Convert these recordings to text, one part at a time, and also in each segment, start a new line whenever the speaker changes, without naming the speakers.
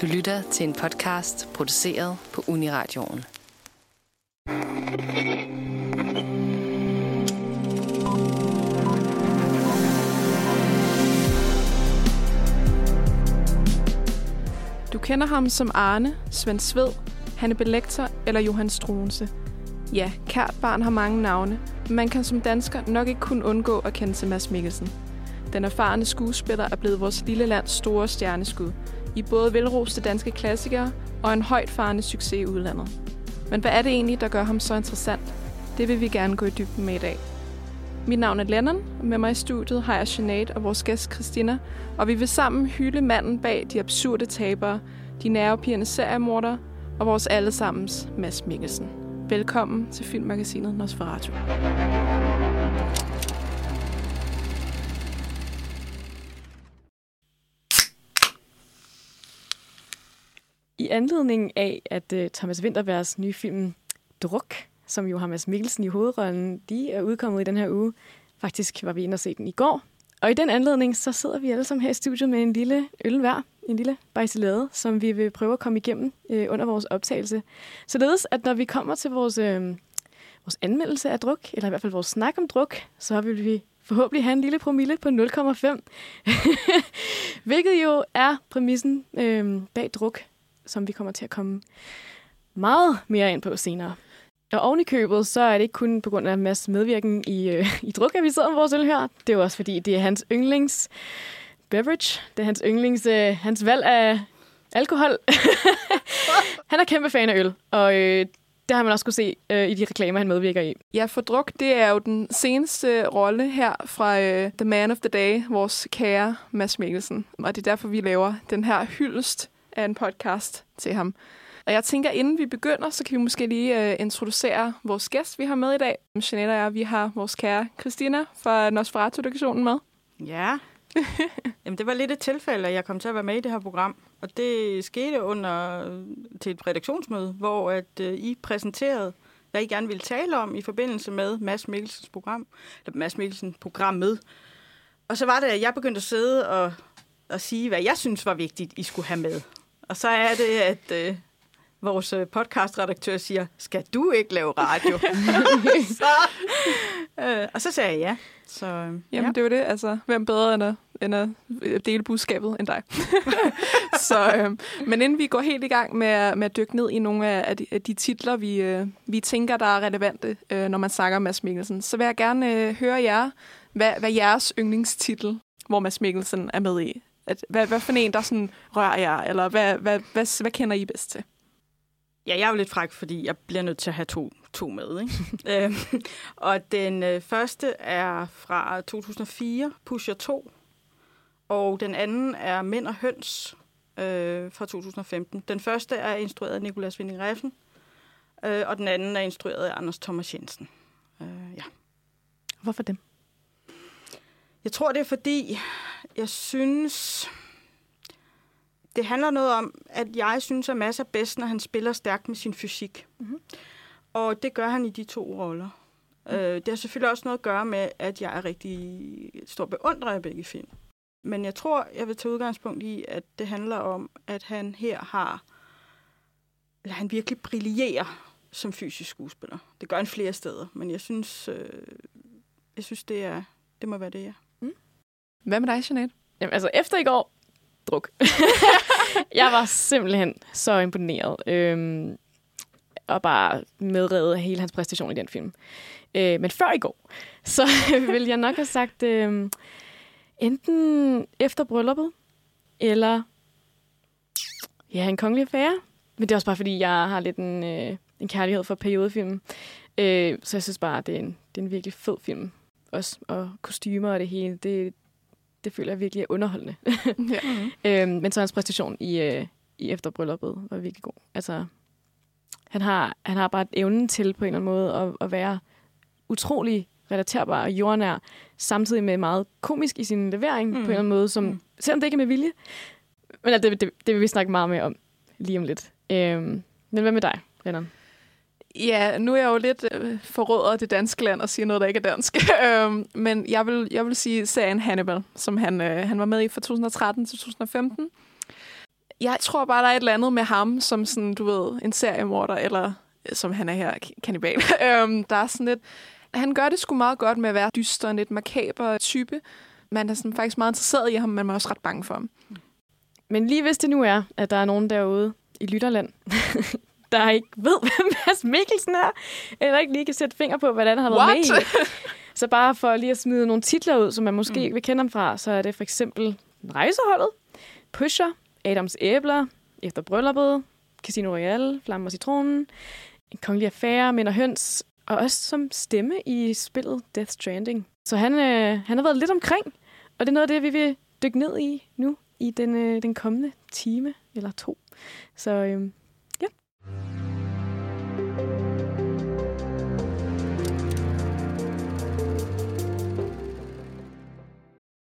Du lytter til en podcast produceret på Uniradioen.
Du kender ham som Arne, Svend Sved, Hanne Belektor eller Johan Struense. Ja, kært barn har mange navne, men man kan som dansker nok ikke kun undgå at kende til Mads Mikkelsen. Den erfarne skuespiller er blevet vores lille lands store stjerneskud, i både velroste danske klassikere og en højt farende succes i udlandet. Men hvad er det egentlig, der gør ham så interessant? Det vil vi gerne gå i dybden med i dag. Mit navn er Lennon, og med mig i studiet har jeg Sinead og vores gæst Christina, og vi vil sammen hylde manden bag de absurde tabere, de nervepirrende seriemordere og vores allesammens Mads Mikkelsen. Velkommen til filmmagasinet Nosferatu. Anledning af, at uh, Thomas Winterbergs nye film Druk, som jo har Mads Mikkelsen i hovedrollen, de er udkommet i den her uge. Faktisk var vi inde og se den i går. Og i den anledning, så sidder vi alle sammen her i studiet med en lille øl hver, en lille bajselade, som vi vil prøve at komme igennem øh, under vores optagelse. Således, at når vi kommer til vores, øh, vores anmeldelse af druk, eller i hvert fald vores snak om druk, så vil vi forhåbentlig have en lille promille på 0,5. Hvilket jo er præmissen øh, bag druk, som vi kommer til at komme meget mere ind på senere. Og oven i købet, så er det ikke kun på grund af Mads medvirken i, øh, i druk, at vi sidder med vores øl her. Det er jo også fordi, det er hans yndlings beverage. Det er hans yndlings, øh, hans valg af alkohol. han er kæmpe fan af øl, og øh, det har man også kunne se øh, i de reklamer, han medvirker i. Ja, for druk, det er jo den seneste rolle her fra øh, The Man of the Day, vores kære Mads Mikkelsen. Og det er derfor, vi laver den her hyldest af en podcast til ham. Og jeg tænker, inden vi begynder, så kan vi måske lige uh, introducere vores gæst, vi har med i dag. Jeanette og jeg, vi har vores kære Christina fra Nosferatu-duktionen med.
Ja. Jamen, det var lidt et tilfælde, at jeg kom til at være med i det her program. Og det skete under til et redaktionsmøde, hvor at, uh, I præsenterede, hvad I gerne ville tale om i forbindelse med Mads Mikkelsens program. Eller Mads Mikkelsen programmet. Og så var det, at jeg begyndte at sidde og, og sige, hvad jeg synes var vigtigt, I skulle have med. Og så er det, at... øh, vores øh, podcastredaktør siger, skal du ikke lave radio? så, øh, og så sagde jeg ja. Så, øh,
Jamen, ja. det var det. Altså, hvem bedre end at, end at øh, dele budskabet end dig? så, øh, men inden vi går helt i gang med, med at dykke ned i nogle af de, af de titler, vi, øh, vi tænker, der er relevante, øh, når man snakker om Mads Mikkelsen, så vil jeg gerne øh, høre jer, hvad, hvad jeres yndlingstitel, hvor Mads Mikkelsen er med i. At, hvad, hvad for en, der sådan rører jer, eller hvad, hvad, hvad, hvad kender I bedst til?
Ja, jeg er jo lidt fræk, fordi jeg bliver nødt til at have to, to med. Ikke? øhm, og den øh, første er fra 2004, Pusher 2. Og den anden er Mænd og Høns øh, fra 2015. Den første er instrueret af Nicolas Winding Refn, øh, og den anden er instrueret af Anders Thomas Jensen. Øh, ja.
Hvorfor dem?
Jeg tror, det er fordi, jeg synes det handler noget om, at jeg synes, at Mads er bedst, når han spiller stærkt med sin fysik. Mm-hmm. Og det gør han i de to roller. Mm. Øh, det har selvfølgelig også noget at gøre med, at jeg er rigtig stor beundrer af begge film. Men jeg tror, jeg vil tage udgangspunkt i, at det handler om, at han her har, eller han virkelig brillerer som fysisk skuespiller. Det gør han flere steder, men jeg synes, øh, jeg synes det, er, det må være det, ja.
Hvad med dig, Jeanette?
Jamen, altså efter i går, druk. jeg var simpelthen så imponeret. Øhm, og bare medrevet af hele hans præstation i den film. Øh, men før i går, så vil jeg nok have sagt, øh, enten efter brylluppet, eller ja, en kongelig affære. Men det er også bare, fordi jeg har lidt en, øh, en kærlighed for periodefilm. Øh, så jeg synes bare, det er en, det er en virkelig fed film. Også, og kostymer og det hele, det, det føler jeg virkelig er underholdende. ja. øhm, men så hans præstation i, øh, i efterbrylluppet var virkelig god. Altså, han har, han har bare evnen til på en eller anden måde at, at være utrolig relaterbar og jordnær, samtidig med meget komisk i sin levering mm. på en eller anden måde, som, mm. selvom det ikke er med vilje. Men altså, det, det, det vil vi snakke meget mere om lige om lidt. Øhm, men hvad med dig, Lennon?
Ja, nu er jeg jo lidt øh, forrådet af det danske land og siger noget, der ikke er dansk. Øhm, men jeg vil, jeg vil sige serien Hannibal, som han, øh, han var med i fra 2013 til 2015. Jeg tror bare, der er et eller andet med ham, som sådan, du ved, en seriemorder, eller øh, som han er her, kanibal. Øhm, der er sådan lidt... Han gør det sgu meget godt med at være dyster, en lidt makaber type. Man er sådan faktisk meget interesseret i ham, men man er også ret bange for ham.
Men lige hvis det nu er, at der er nogen derude i Lytterland, der ikke ved, hvem Mads Mikkelsen er, eller ikke lige kan sætte finger på, hvordan han har været
What?
med i. Så bare for lige at smide nogle titler ud, som man måske mm. vil kende ham fra, så er det for eksempel Rejseholdet, Pusher, Adams Æbler, Efter Brylluppet, Casino Royale, Flamme og Citronen, En Kongelig Affære, Mænd og Høns, og også som stemme i spillet Death Stranding. Så han, øh, han har været lidt omkring, og det er noget af det, vi vil dykke ned i nu i den, øh, den kommende time eller to. Så øh,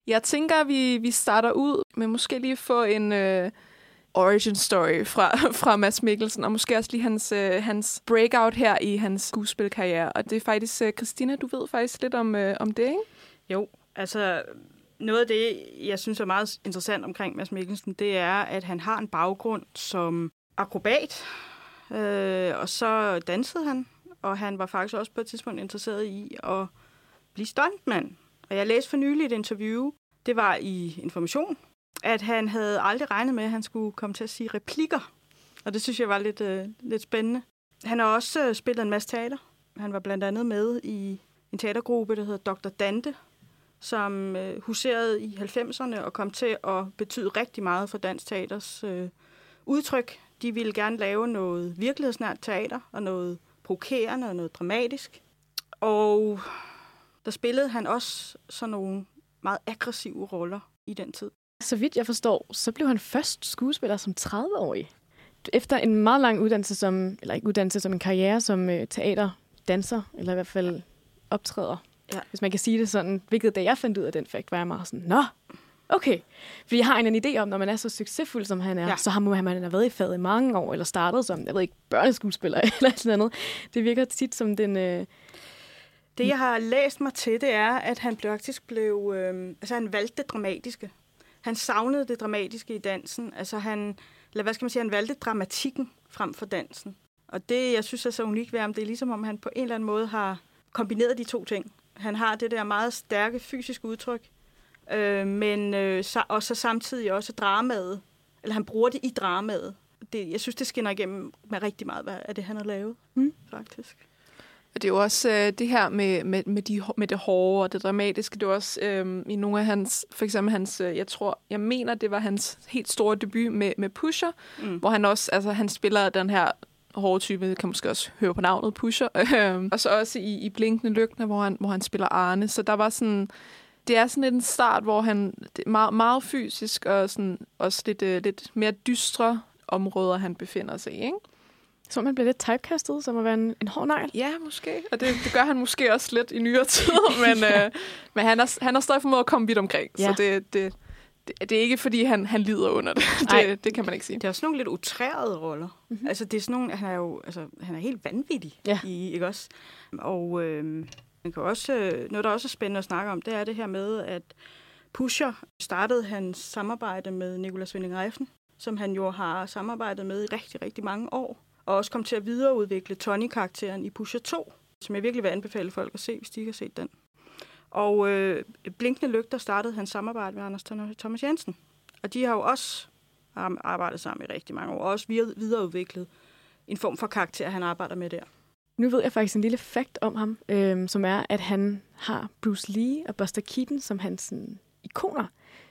Jeg tænker, at vi, vi starter ud med måske lige få en øh, origin story fra, fra Mads Mikkelsen, og måske også lige hans, øh, hans breakout her i hans skuespilkarriere. Og det er faktisk, øh, Christina, du ved faktisk lidt om, øh, om det, ikke?
Jo, altså noget af det, jeg synes er meget interessant omkring Mads Mikkelsen, det er, at han har en baggrund som akrobat, øh, og så dansede han, og han var faktisk også på et tidspunkt interesseret i at blive stuntmand. Og jeg læste for nylig et interview, det var i Information, at han havde aldrig regnet med, at han skulle komme til at sige replikker. Og det synes jeg var lidt, øh, lidt spændende. Han har også øh, spillet en masse teater. Han var blandt andet med i en teatergruppe, der hedder Dr. Dante, som øh, huserede i 90'erne og kom til at betyde rigtig meget for dansk teaters øh, udtryk. De ville gerne lave noget virkelighedsnært teater og noget provokerende og noget dramatisk. Og der spillede han også sådan nogle meget aggressive roller i den tid.
Så vidt jeg forstår, så blev han først skuespiller som 30-årig. Efter en meget lang uddannelse som, eller ikke uddannelse, som en karriere som øh, teaterdanser, eller i hvert fald optræder.
Ja.
Hvis man kan sige det sådan. Hvilket da jeg fandt ud af den fakt, var jeg meget sådan, nå, okay. Fordi jeg har en, en idé om, når man er så succesfuld, som han er,
Ja.
så har man, man har været i faget i mange år, eller startet som, jeg ved ikke, børneskuespiller eller sådan noget. Det virker tit som den... Øh,
Det, jeg har læst mig til, det er, at han faktisk blev... Øh, altså, han valgte det dramatiske. Han savnede det dramatiske i dansen. Altså, han... Eller hvad skal man sige? Han valgte dramatikken frem for dansen. Og det, jeg synes er så unikt ved ham, det er ligesom, om han på en eller anden måde har kombineret de to ting. Han har det der meget stærke fysiske udtryk, øh, men øh, og så samtidig også dramaet. Eller han bruger det i dramaet. Det, jeg synes, det skinner igennem med rigtig meget af det, han har lavet,
Mm.
faktisk.
Og det er jo også øh, det her med, med, med, de, med det hårde og det dramatiske. Det er også øh, i nogle af hans, for eksempel hans, øh, jeg tror, jeg mener, det var hans helt store debut med, med Pusher,
Mm.
hvor han også, altså han spiller den her hårde type, kan måske også høre på navnet, Pusher. Øhm, og så også i, i Blinkende Lygtene, hvor han, hvor han spiller Arne. Så der var sådan, det er sådan lidt en start, hvor han, det er meget, meget fysisk, og sådan også lidt, øh, lidt mere dystre områder, han befinder sig i, ikke?
Så man bliver lidt typecastet, som at være en, en hård negl.
Ja, måske. Og det, det gør han måske også lidt i nyere tid, men, øh, men han, har, han har stadig formået at komme vidt omkring. Ja.
Ja.
Så det, det, det, det er ikke, fordi han, han lider under det.
Ej.
det. Det kan man ikke sige.
Det er også nogle lidt utrærede roller. Mm-hmm. Altså, det er sådan nogle, han er jo altså, han er helt vanvittig
Ja.
i, ikke også? Og øh, man kan også, øh, noget, der også er spændende at snakke om, det er det her med, at Pusher startede hans samarbejde med Nicolas Winding Refn, som han jo har samarbejdet med i rigtig, rigtig mange år. Og også kom til at videreudvikle Tony-karakteren i Pusher 2, som jeg virkelig vil anbefale folk at se, hvis de ikke har set den. Og øh, Blinkende Lygter startede hans samarbejde med Anders Thomas Jensen. Og de har jo også arbejdet sammen i rigtig mange år, og også videreudviklet en form for karakter, han arbejder med der.
Nu ved jeg faktisk en lille fakt om ham, øh, som er, at han har Bruce Lee og Buster Keaton som hans sådan, ikoner.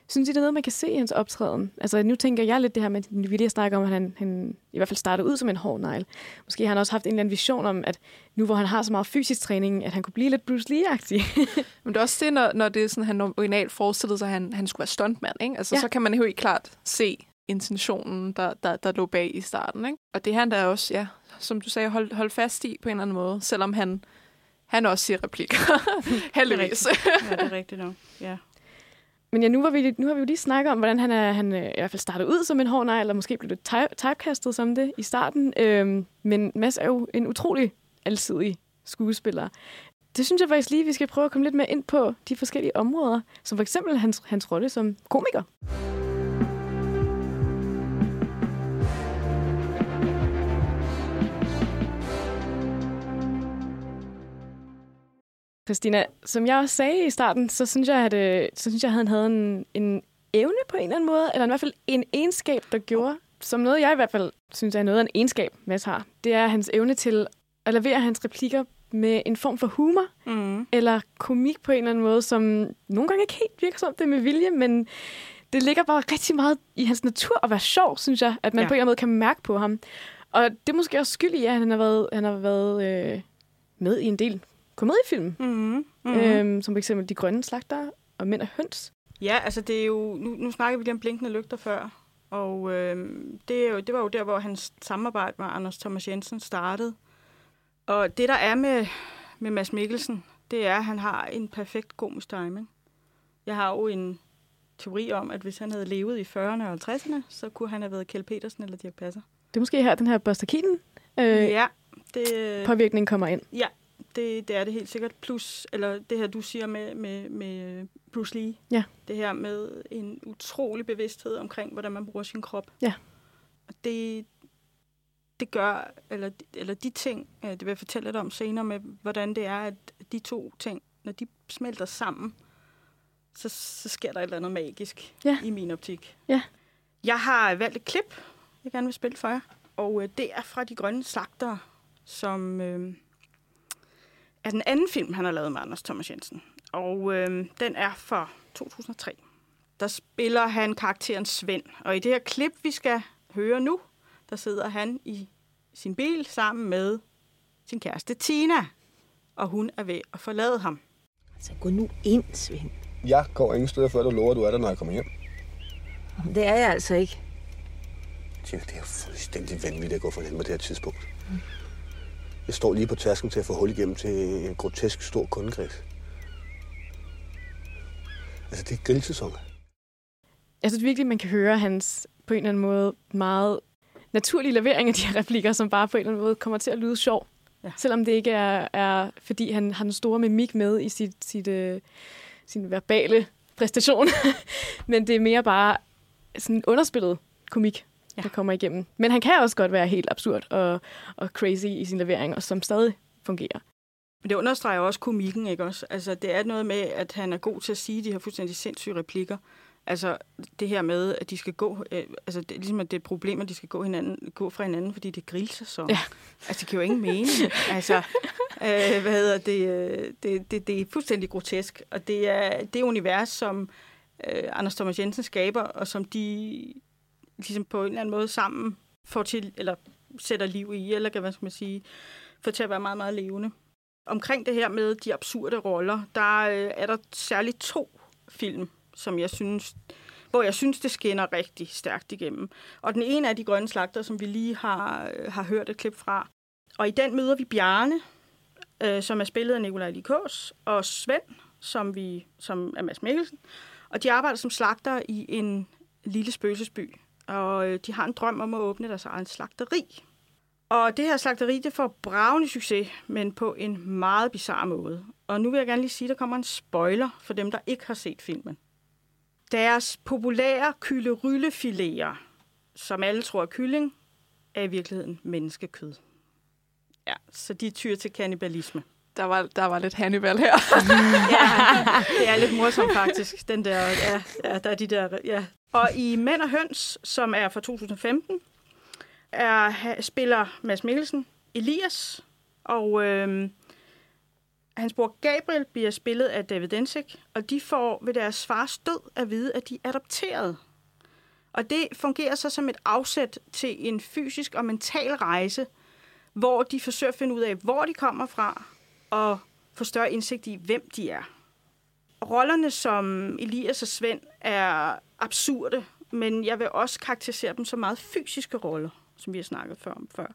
Synes I, det er noget, man kan se i hans optræden? Altså, nu tænker jeg lidt det her med, at vi lige snakker om, at han, han i hvert fald startede ud som en hård negl. Måske har han også haft en eller anden vision om, at nu hvor han har så meget fysisk træning, at han kunne blive lidt Bruce Lee-agtig.
Men det er også det, når, når det er sådan, han originalt forestillede sig, at han, han skulle være stuntmand. Ikke? Altså, ja. Så kan man helt klart se intentionen, der, der, der lå bag i starten. Ikke? Og det er han der også, ja, som du sagde, hold, hold fast i på en eller anden måde, selvom han, han også siger replikker. Heldigvis.
Ja, det er rigtigt nok. Ja.
Men ja, nu, var vi, nu har vi jo lige snakket om, hvordan han, er, han øh, i hvert fald startede ud som en hård nej, eller måske blev det type, typecastet som det i starten. Øhm, men Mads er jo en utrolig alsidig skuespiller. Det synes jeg faktisk lige, vi skal prøve at komme lidt mere ind på de forskellige områder, som for eksempel hans, hans rolle som komiker. Christina, som jeg også sagde i starten, så synes jeg, at, øh, så synes jeg, at han havde en, en evne på en eller anden måde, eller i hvert fald en egenskab, der gjorde, som noget jeg i hvert fald synes er noget af en egenskab, Mads har. Det er hans evne til at levere hans replikker med en form for humor,
Mm.
eller komik på en eller anden måde, som nogle gange ikke helt virker som det med vilje, men det ligger bare rigtig meget i hans natur at være sjov, synes jeg, at man
ja.
på en eller anden måde kan mærke på ham. Og det er måske også skyld i, at han har været, han har været øh, med i en del komediefilm,
Mm.
mm.
Mm.
øhm, som for eksempel De Grønne Slagter og Mænd og Høns.
Ja, altså det er jo... Nu, nu snakker vi lige om blinkende lygter før. Og øh, det, er jo, det var jo der, hvor hans samarbejde med Anders Thomas Jensen startede. Og det, der er med, med Mads Mikkelsen, det er, at han har en perfekt komisk timing. Jeg har jo en teori om, at hvis han havde levet i 40'erne og 50'erne, så kunne han have været Kjell Petersen eller Dirk Passer.
Det er måske her, den her Buster Keaton øh, ja.
Ja, det,
påvirkning kommer ind.
ja det, det er det helt sikkert. Plus, eller det her, du siger med, med, med Bruce Lee.
Ja.
Det her med en utrolig bevidsthed omkring, hvordan man bruger sin krop.
Ja.
Og det, det gør, eller, eller de ting, øh, det vil jeg fortælle lidt om senere, med hvordan det er, at de to ting, når de smelter sammen, så, så sker der et eller andet magisk
Ja.
i min optik.
Ja.
Jeg har valgt et klip, jeg gerne vil spille for jer, og øh, det er fra De Grønne Slagtere, som øh, er den anden film, han har lavet med Anders Thomas Jensen. Og øh, den er fra 2003. Der spiller han karakteren Svend. Og i det her klip, vi skal høre nu, der sidder han i sin bil sammen med sin kæreste Tina. Og hun er ved at forlade ham.
Så gå nu ind, Svend.
Jeg går ingen steder, før du lover, at du er der, når jeg kommer hjem.
Det er jeg altså ikke.
Tina, det er jo fuldstændig vanvittigt at gå for hinanden på det her tidspunkt. Jeg står lige på tasken til at få hul igennem til en grotesk stor kundekreds. Altså, det er grillsæson.
Jeg synes virkelig, man kan høre hans på en eller anden måde meget naturlige levering af de her replikker, som bare på en eller anden måde kommer til at lyde sjov.
Ja.
Selvom det ikke er, er, fordi han har den store mimik med i sit, sit, øh, sin verbale præstation. Men det er mere bare sådan en underspillet komik,
Ja.
der kommer igennem. Men han kan også godt være helt absurd og, og crazy i sin levering, og som stadig fungerer.
Men det understreger også komikken, ikke også? Altså, det er noget med, at han er god til at sige de her fuldstændig sindssyge replikker. Altså, det her med, at de skal gå... Øh, altså, det ligesom, at det er et problem, at de skal gå, hinanden, gå fra hinanden, fordi det er grillsæson.
Ja.
Altså, det giver jo ingen mening. altså, øh, hvad hedder det, øh, det, det? Det er fuldstændig grotesk. Og det er det univers, som øh, Anders Thomas Jensen skaber, og som de ligesom på en eller anden måde sammen får til, eller sætter liv i, eller hvad skal man sige, får til at være meget, meget levende. Omkring det her med de absurde roller, der øh, er der særligt to film, som jeg synes, hvor jeg synes, det skinner rigtig stærkt igennem. Og den ene er De Grønne Slagter, som vi lige har, øh, har hørt et klip fra. Og i den møder vi Bjarne, øh, som er spillet af Nikolaj Likås, og Svend, som, vi, som er Mads Mikkelsen. Og de arbejder som slagter i en lille spøgelsesby. Og øh, de har en drøm om at åbne deres egen slagteri. Og det her slagteri, det får bravende succes, men på en meget bizarre måde. Og nu vil jeg gerne lige sige, at der kommer en spoiler for dem, der ikke har set filmen. Deres populære kylderyllefiléer, som alle tror er kylling, er i virkeligheden menneskekød. Ja, så de tyr til kannibalisme.
Der var, der var lidt Hannibal her.
Ja, det er lidt morsomt faktisk, den der, ja, ja, der er de der, ja. Og i Mænd og Høns, som er fra 2015, er, spiller Mads Mikkelsen Elias, og øh, hans bror Gabriel bliver spillet af David Densik, og de får ved deres fars død at vide, at de er adopteret. Og det fungerer så som et afsæt til en fysisk og mental rejse, hvor de forsøger at finde ud af, hvor de kommer fra, og få større indsigt i, hvem de er. Rollerne som Elias og Svend er absurde, men jeg vil også karakterisere dem som meget fysiske roller, som vi har snakket før om før.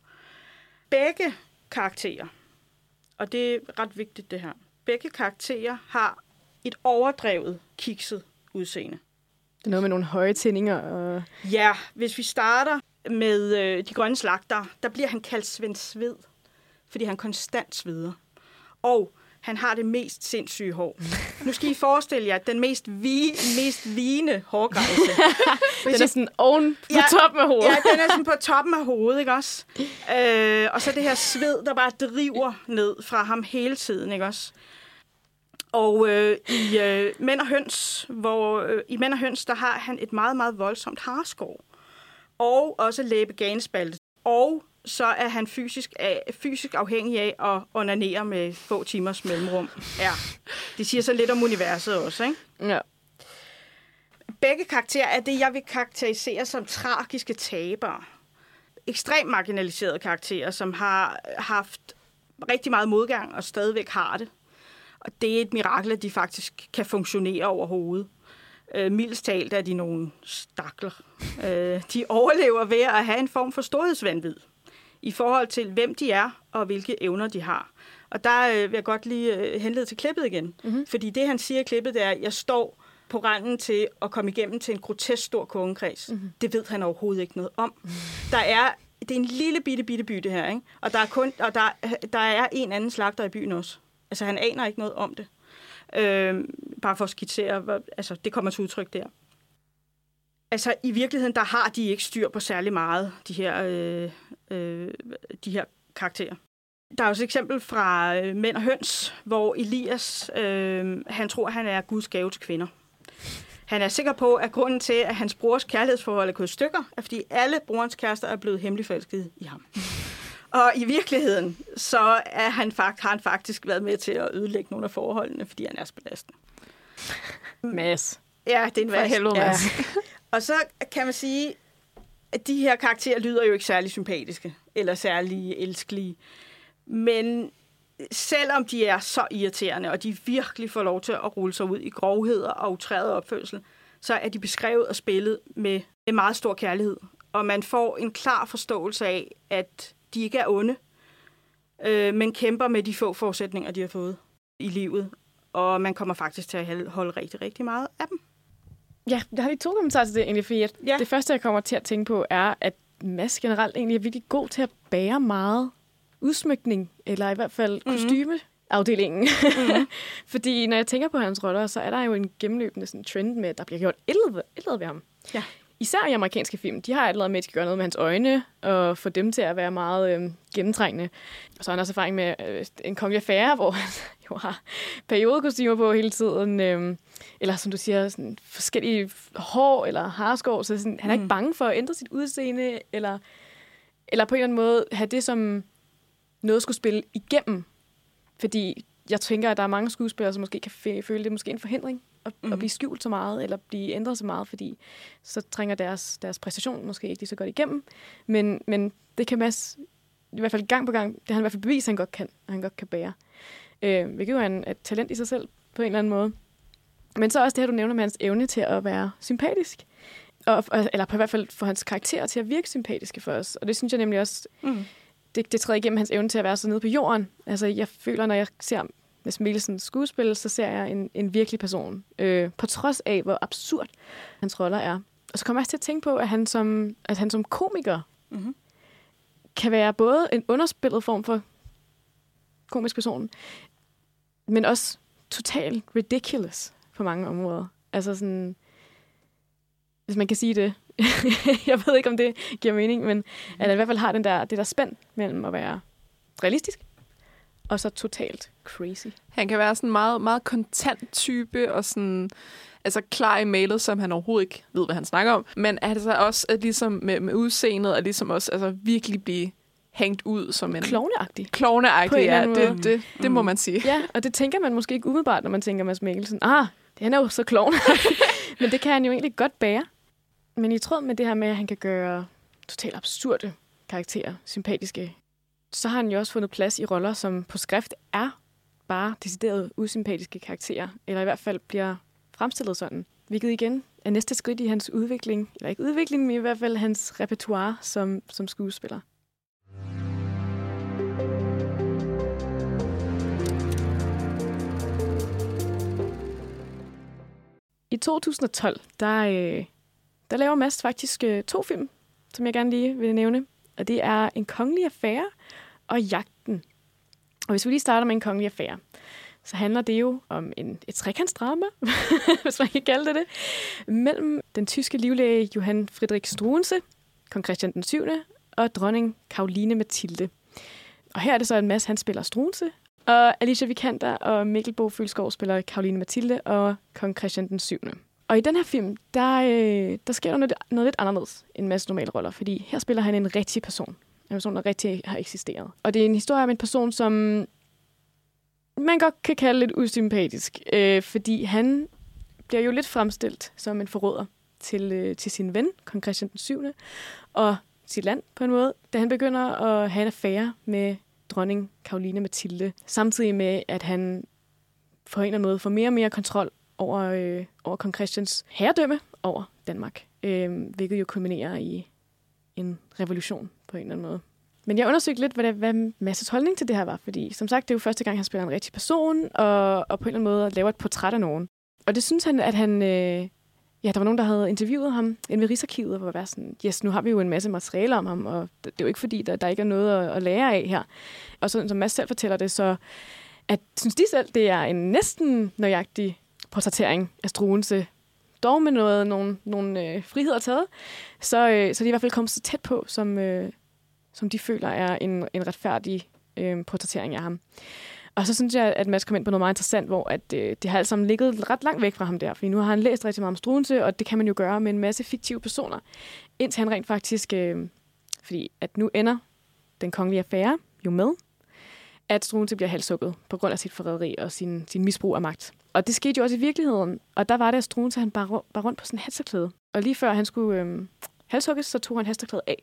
Begge karakterer, og det er ret vigtigt det her, begge karakterer har et overdrevet kikset udseende.
Det er noget med nogle høje tændinger. Og...
Ja, hvis vi starter med øh, de grønne slagter, der bliver han kaldt Svend Sved, fordi han konstant sveder. Og han har det mest sindssyge hår. Nu skal I forestille jer, den mest, vi, mest vigende hårgrænse.
Den er sådan oven på
Ja,
ja, toppen af hovedet.
Ja, den er sådan på toppen af hovedet, ikke også? Øh, og så det her sved, der bare driver ned fra ham hele tiden, ikke også? Og øh, i øh, Mænd og Høns, hvor øh, i Mænd og Høns, der har han et meget, meget voldsomt harskår. Og også læbeganespalte. Og så er han fysisk, af, fysisk afhængig af at onanere med få timers mellemrum. Ja, det siger så lidt om universet også, ikke?
Ja.
Begge karakterer er det, jeg vil karakterisere som tragiske tabere. Ekstremt marginaliserede karakterer, som har haft rigtig meget modgang og stadigvæk har det. Og det er et mirakel, at de faktisk kan fungionere overhovedet. Øh, mildest talt er de nogle stakler. Øh, de overlever ved at have en form for storhedsvandvid i forhold til, hvem de er og hvilke evner de har. Og der øh, vil jeg godt lige øh, henlede til klippet igen. Mm-hmm. Fordi det, han siger i klippet, det er, at jeg står på randen til at komme igennem til en grotesk stor kongekreds. Mm-hmm. Det ved han overhovedet ikke noget om. Mm-hmm. Der er, det er en lille bitte, bitte by, det her. Ikke? Og, der er, kun, og der, der er en anden slagter i byen også. Altså, han aner ikke noget om det. Øh, bare for at skitsere, altså, det kommer til udtryk der. Altså, i virkeligheden, der har de ikke styr på særlig meget, de her, øh, øh, de her karakterer. Der er også et eksempel fra øh, Mænd og Høns, hvor Elias, øh, han tror, han er Guds gave til kvinder. Han er sikker på, at grunden til, at hans brors kærlighedsforhold er gået stykker, er fordi alle brorens kærester er blevet hemmelig forelsket i ham. Og i virkeligheden, så er han, har han faktisk været med til at ødelægge nogle af forholdene, fordi han er så belastende.
Mads.
Ja, det er en
For helvede,
ja. Og så kan man sige, de her karakterer lyder jo ikke særlig sympatiske, eller særlig elskelige. Men selvom de er så irriterende, og de virkelig får lov til at rulle sig ud i grovheder og utræret opførsel, så er de beskrevet og spillet med en meget stor kærlighed. Og man får en klar forståelse af, at de ikke er onde, øh, men kæmper med de få forudsætninger, de har fået i livet. Og man kommer faktisk til at holde rigtig, rigtig meget af dem.
Ja, jeg har lige to kommentarer til det egentlig, fordi jeg,
Ja.
det første, jeg kommer til at tænke på, er, at Mads generelt egentlig er virkelig god til at bære meget udsmykning, eller i hvert fald
Mhm.
kostymeafdelingen. Mm-hmm. fordi når jeg tænker på hans roller, så er der jo en gennemløbende sådan, trend med, at der bliver gjort et eller andet- et eller andet ved ham.
Ja.
Især i amerikanske film. De har et eller andet med, at de skal gøre noget med hans øjne, og få dem til at være meget øh, gennemtrængende. Og så har han også erfaring med øh, en kongelig affære, hvor han jo har periodekostymer på hele tiden. Øh, eller som du siger, sådan forskellige hår eller harskår. Så sådan, han er mm. ikke bange for at ændre sit udseende, eller, eller på en eller anden måde have det som noget skulle spille igennem. Fordi jeg tænker, at der er mange skuespillere, som måske kan føle, det er måske en forhindring at, mm. at blive skjult så meget, eller blive ændret så meget, fordi så trænger deres, deres præstation måske ikke lige så godt igennem. Men, men det kan Mads i hvert fald gang på gang, det har han i hvert fald bevist, at han godt kan, han godt kan bære. Øh, hvilket jo er en, et talent i sig selv, på en eller anden måde. Men så også det her, du nævner med hans evne til at være sympatisk. Og, og- eller på i hvert fald få hans karakter til at virke sympatiske for os. Og det synes jeg nemlig også,
Mm.
Det, det træder igennem hans evne til at være så nede på jorden. Altså, jeg føler, når jeg ser Mads Mikkelsens skuespil, så ser jeg en, en virkelig person. Øh, på trods af, hvor absurd hans roller er. Og så kommer jeg også til at tænke på, at han som, at han som komiker
Mhm.
kan være både en underspillet form for komisk person, men også totalt ridiculous på mange områder. Altså sådan, hvis man kan sige det. jeg ved ikke, om det giver mening, men at han i hvert fald har den der, det der spænd mellem at være realistisk og så totalt crazy.
Han kan være sådan en meget, meget kontant type, og sådan, altså klar i mailet, som han overhovedet ikke ved, hvad han snakker om. Men altså også at ligesom med, med udseendet, og ligesom også altså, virkelig blive hængt ud som en...
Klovneagtig.
Klovneagtig, ja. Det, det, det må man sige.
Ja, og det tænker man måske ikke umiddelbart, når man tænker Mads Mikkelsen. Ah, det han er jo så klovn. Men det kan han jo egentlig godt bære. Men i tråd med det her med, at han kan gøre totalt absurde karakterer sympatiske, så har han jo også fundet plads i roller, som på skrift er bare decideret usympatiske karakterer, eller i hvert fald bliver fremstillet sådan. Hvilket igen er næste skridt i hans udvikling, eller ikke udvikling, men i hvert fald hans repertoire som, som skuespiller. I 2012, der, øh, der laver Mads faktisk øh, to film, som jeg gerne lige vil nævne. Og det er En kongelig affære og Jagten. Og hvis vi lige starter med En kongelig affære, så handler det jo om en, et trekantsdrama, hvis man kan kalde det det, mellem den tyske livlæge Johan Friedrich Struensee, kong Christian den 7. og dronning Karoline Mathilde. Og her er det så, at Mads han spiller Struensee, Og Alicia Vikander og Mikkel Bo Fylsgaard spiller Karoline Mathilde og kong Christian den 7. Og i den her film, der, øh, der sker der noget, noget lidt anderledes end en masse normale roller, fordi her spiller han en rigtig person. En person, der rigtig har eksisteret. Og det er en historie om en person, som man godt kan kalde lidt usympatisk, øh, fordi han bliver jo lidt fremstillet som en forråder til, øh, til sin ven, kong Christian den 7. og sit land på en måde, da han begynder at have en affære med dronning Karoline Mathilde, samtidig med, at han på en eller anden måde får mere og mere kontrol over, øh, over kong Christians herredømme over Danmark, øh, hvilket jo kulminerer i en revolution på en eller anden måde. Men jeg undersøgte lidt, hvad, det, hvad Masses holdning til det her var, fordi som sagt, det er jo første gang, han spiller en rigtig person, og, og på en eller anden måde laver et portræt af nogen. Og det synes han, at han... Øh, ja, der var nogen, der havde interviewet ham inde ved Rigsarkivet, og var sådan, yes, nu har vi jo en masse materiale om ham, og det, det er jo ikke fordi, der, der ikke er noget at, at lære af her. Og sådan som Mads selv fortæller det, så at, synes de selv, det er en næsten nøjagtig portrættering af Struense, dog med noget, nogle, nogle øh, friheder taget, så, øh, så de er i hvert fald kommet så tæt på, som, øh, som de føler er en, en retfærdig øh, portrættering af ham. Og så synes jeg, at Mads kom ind på noget meget interessant, hvor at, øh, det har alt sammen ligget ret langt væk fra ham der, fordi nu har han læst rigtig meget om Struense, og det kan man jo gøre med en masse fiktive personer, indtil han rent faktisk, øh, fordi at nu ender den kongelige affære jo med, at Struensee bliver halshugget på grund af sit forræderi og sin, sin misbrug af magt. Og det skete jo også i virkeligheden, og der var det, at Struensee han bare, bare rundt på sådan en halserklæde. Og lige før han skulle øh, halshugges, så tog han halserklædet af.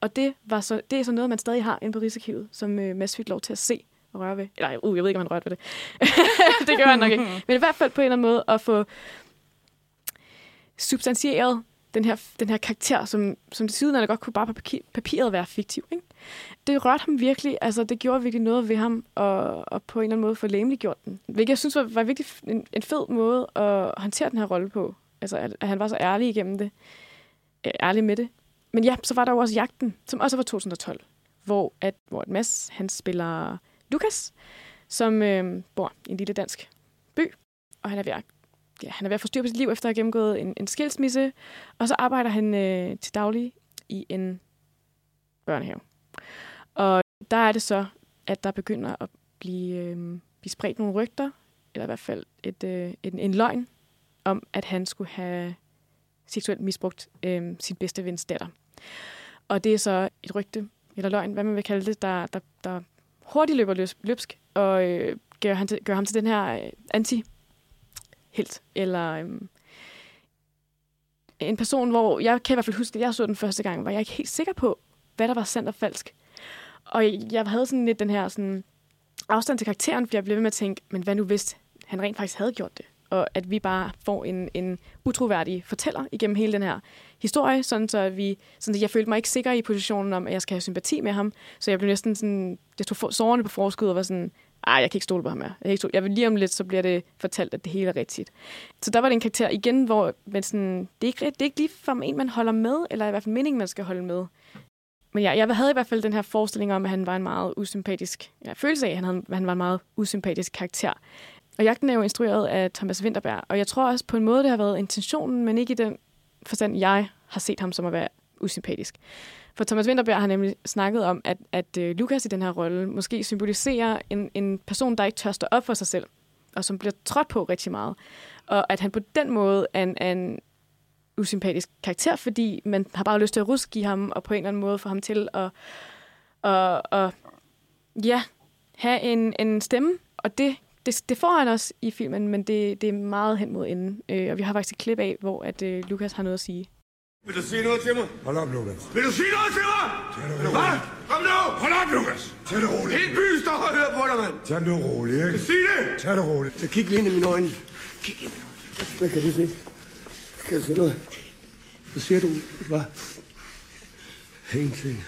Og det, var så, det er så noget, man stadig har inde på Rigsarkivet, som øh, Mads fik lov til at se og røre ved. Eller, uh, jeg ved ikke, om han rørte ved det. det gør han nok ikke. Men i hvert fald på en eller anden måde at få substantieret den her, den her karakter, som, som til siden godt kunne bare på papiret være fiktiv. Ikke? Det rørte ham virkelig. Altså, det gjorde virkelig noget ved ham, og, og på en eller anden måde få gjort den. Hvilket jeg synes var, var virkelig en, en fed måde at håndtere den her rolle på. Altså, at, at han var så ærlig igennem det. Øh, ærlig med det. Men ja, så var der jo også Jagten, som også var 2012, hvor, at, hvor at Mads, han spiller Lukas, som øh, bor i en lille dansk by, og han er ved at, ja, han er ved at få styr på sit liv efter at have gennemgået en, en skilsmisse, og så arbejder han øh, til daglig i en børnehave. Og der er det så, at der begynder at blive, øh, blive spredt nogle rygter, eller i hvert fald et, øh, en, en løgn, om at han skulle have seksuelt misbrugt øh, sin bedste vens datter. Og det er så et rygte, eller løgn, hvad man vil kalde det, der, der, der hurtigt løber løbsk, og øh, gør, han til, gør ham til den her øh, helt. Eller øhm, en person, hvor jeg kan i hvert fald huske, at jeg så den første gang, var jeg ikke helt sikker på, hvad der var sandt og falsk. Og jeg havde sådan lidt den her sådan, afstand til karakteren, for jeg blev ved med at tænke, men hvad nu hvis han rent faktisk havde gjort det? og at vi bare får en, en utroværdig fortæller igennem hele den her historie, sådan så vi, sådan så jeg følte mig ikke sikker i positionen om, at jeg skal have sympati med ham, så jeg blev næsten sådan, jeg tog sårene på forskud og var sådan, ej, jeg kan ikke stole på ham mere. Jeg, kan ikke stole. jeg vil lige om lidt, så bliver det fortalt, at det hele er rigtigt. Så der var det en karakter igen, hvor men sådan, det, er ikke, det er ikke lige for en, man holder med, eller i hvert fald meningen, man skal holde med. Men ja, jeg havde i hvert fald den her forestilling om, at han var en meget usympatisk, ja, følelse af, at han, havde, at han var en meget usympatisk karakter. Og jagten er jo instrueret af Thomas Winterberg, og jeg tror også på en måde, det har været intentionen, men ikke i den forstand, jeg har set ham som at være usympatisk. For Thomas Winterberg har nemlig snakket om, at, at øh, Lukas i den her rolle måske symboliserer en, en person, der ikke tør stå op for sig selv, og som bliver trådt på rigtig meget. Og at han på den måde er en, er en usympatisk karakter, fordi man har bare lyst til at ruske i ham, og på en eller anden måde få ham til at, at, at ja, have en, en stemme, og det det, det får han også i filmen, men det, det er meget hen mod enden. Øh, og vi har faktisk et klip af, hvor at, øh, Lukas har noget at sige.
Vil du sige noget til mig?
Hold op, Lukas.
Vil du sige noget til mig? Hvad? Kom nu!
Hold op, Lukas. Tag det roligt.
Helt by står og hører på dig, mand.
Tag det roligt, ikke?
Sig det!
Tag det roligt.
Så kig lige ind i mine øjne. Kig ind i mine øjne. Hvad kan du se? Kan du se noget? Hvad siger du? Hvad? Ingenting.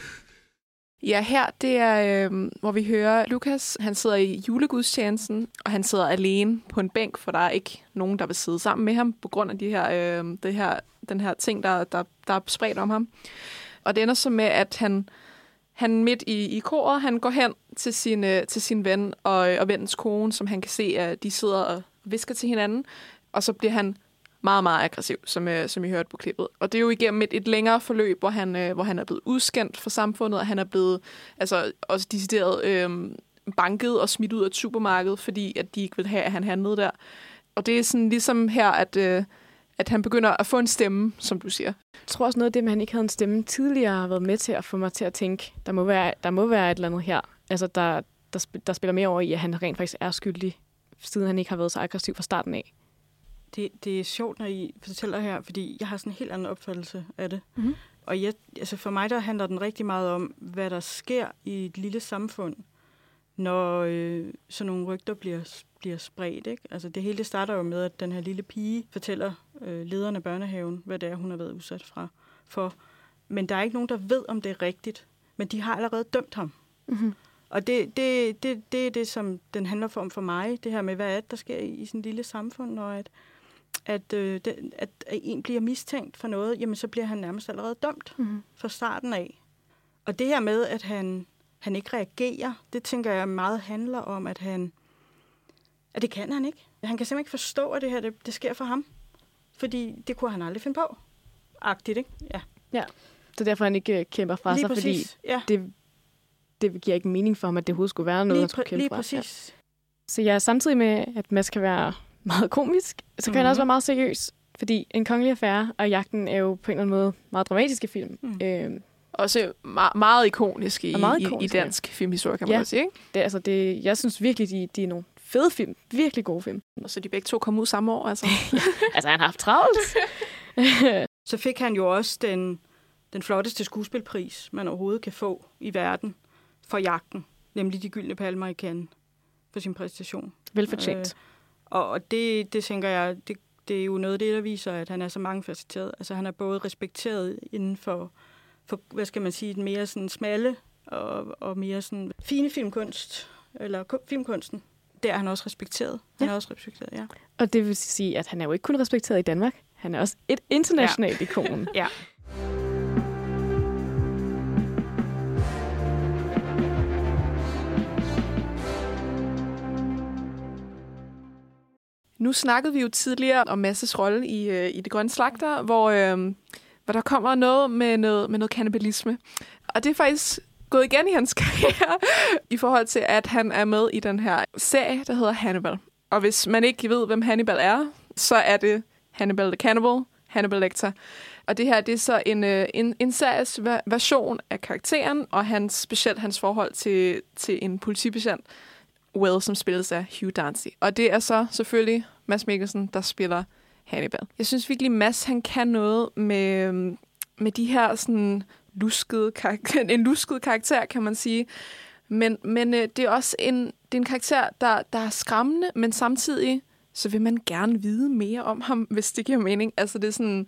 Ja, her det er, øh, hvor vi hører Lukas. Han sidder i julegudstjenesten, og han sidder alene på en bænk, for der er ikke nogen, der vil sidde sammen med ham, på grund af de her, øh, det her, den her ting, der, der, der er spredt om ham. Og det ender så med, at han, han midt i, i koret, han går hen til sin, øh, til sin ven og, øh, og vennens kone, som han kan se, at de sidder og visker til hinanden. Og så bliver han meget, meget aggressiv, som, øh, som I hørte på klippet. Og det er jo igennem et, et længere forløb, hvor han, øh, hvor han er blevet udskændt for samfundet, og han er blevet altså, også decideret øh, banket og smidt ud af supermarkedet, fordi at de ikke vil have, at han handlede der. Og det er sådan ligesom her, at, øh, at han begynder at få en stemme, som du siger.
Jeg tror også noget af det, at han ikke havde en stemme tidligere, har været med til at få mig til at tænke, der må være, der må være et eller andet her. Altså, der, der, der spiller mere over i, at han rent faktisk er skyldig, siden han ikke har været så aggressiv fra starten af.
Det, det er sjovt, når I fortæller her, fordi jeg har sådan en helt anden opfattelse af det.
Mhm.
Og jeg, altså for mig, der handler den rigtig meget om, hvad der sker i et lille samfund, når øh, sådan nogle rygter bliver, bliver spredt. Ikke? Altså det hele det starter jo med, at den her lille pige fortæller øh, lederen af børnehaven, hvad det er, hun har været udsat fra, for. Men der er ikke nogen, der ved, om det er rigtigt. Men de har allerede dømt ham.
Mm-hmm.
Og det, det, det, det er det, som den handler om for mig. Det her med, hvad er det, der sker i, i sådan et lille samfund, når at, at, øh, det, at, at en bliver mistænkt for noget, jamen så bliver han nærmest allerede dømt
Mm-hmm.
fra starten af. Og det her med, at han, han ikke reagerer, det tænker jeg meget handler om, at han... At det kan han ikke. Han kan simpelthen ikke forstå, at det her det, det sker for ham. Fordi det kunne han aldrig finde på. Agtigt, ikke? Ja.
Så derfor han ikke øh, kæmper fra
lige
sig,
præcis.
fordi
ja.
det, det giver ikke mening for ham, at det overhovedet skulle være noget,
lige,
han skulle kæmpe
lige
fra.
præcis.
Så ja, samtidig med, at Mads kan være meget komisk, så kan mm-hmm. han også
Mhm.
være meget seriøs. Fordi En Kongelig Affære og Jagten er jo på en eller anden måde meget dramatiske film. Mm. Øhm,
Også meget, meget ikonisk i,
Og meget
i, i dansk filmhistorie, kan man
Ja.
ja. sige. Ikke?
det, altså det, jeg synes virkelig, de, de er nogle fede film. Virkelig gode film.
Og så de begge to kom ud samme år. Altså.
altså, han har haft travlt.
Så fik han jo også den, den flotteste skuespilpris, man overhovedet kan få i verden for jagten. Nemlig de gyldne palmer i Cannes for sin præstation.
Velfortjent.
Øh, og og det, det tænker jeg, det, det er jo noget af det, der viser, at han er så mangefacetteret. Altså han er både respekteret inden for, for hvad skal man sige, den mere sådan smalle og, og mere sådan fine filmkunst, eller ku- filmkunsten. Der er han også respekteret. Han
Ja.
er også respekteret, ja.
Og det vil sige, at han er jo ikke kun respekteret i Danmark. Han er også et internationalt ja. ikon.
Ja.
Nu snakkede vi jo tidligere om Masses rolle i, øh, i Det Grønne Slagter, hvor, øh, hvor der kommer noget med, noget med noget kannibalisme. Og det er faktisk gået igen i hans karriere, i forhold til, at han er med i den her serie, der hedder Hannibal. Og hvis man ikke ved, hvem Hannibal er, så er det Hannibal the Cannibal, Hannibal Lecter. Og det her, det er så en, øh, en, en series version af karakteren, og hans, specielt hans forhold til, til en politibetjent, Will, som spilles af Hugh Dancy. Og det er så selvfølgelig Mads Mikkelsen, der spiller Hannibal. Jeg synes virkelig, Mads han kan noget med, øh, med de her sådan lusket karakter, en lusket karakter, kan man sige. Men, men øh, det er også en, det er en karakter, der, der er skræmmende, men samtidig så vil man gerne vide mere om ham, hvis det giver mening. Altså det er sådan,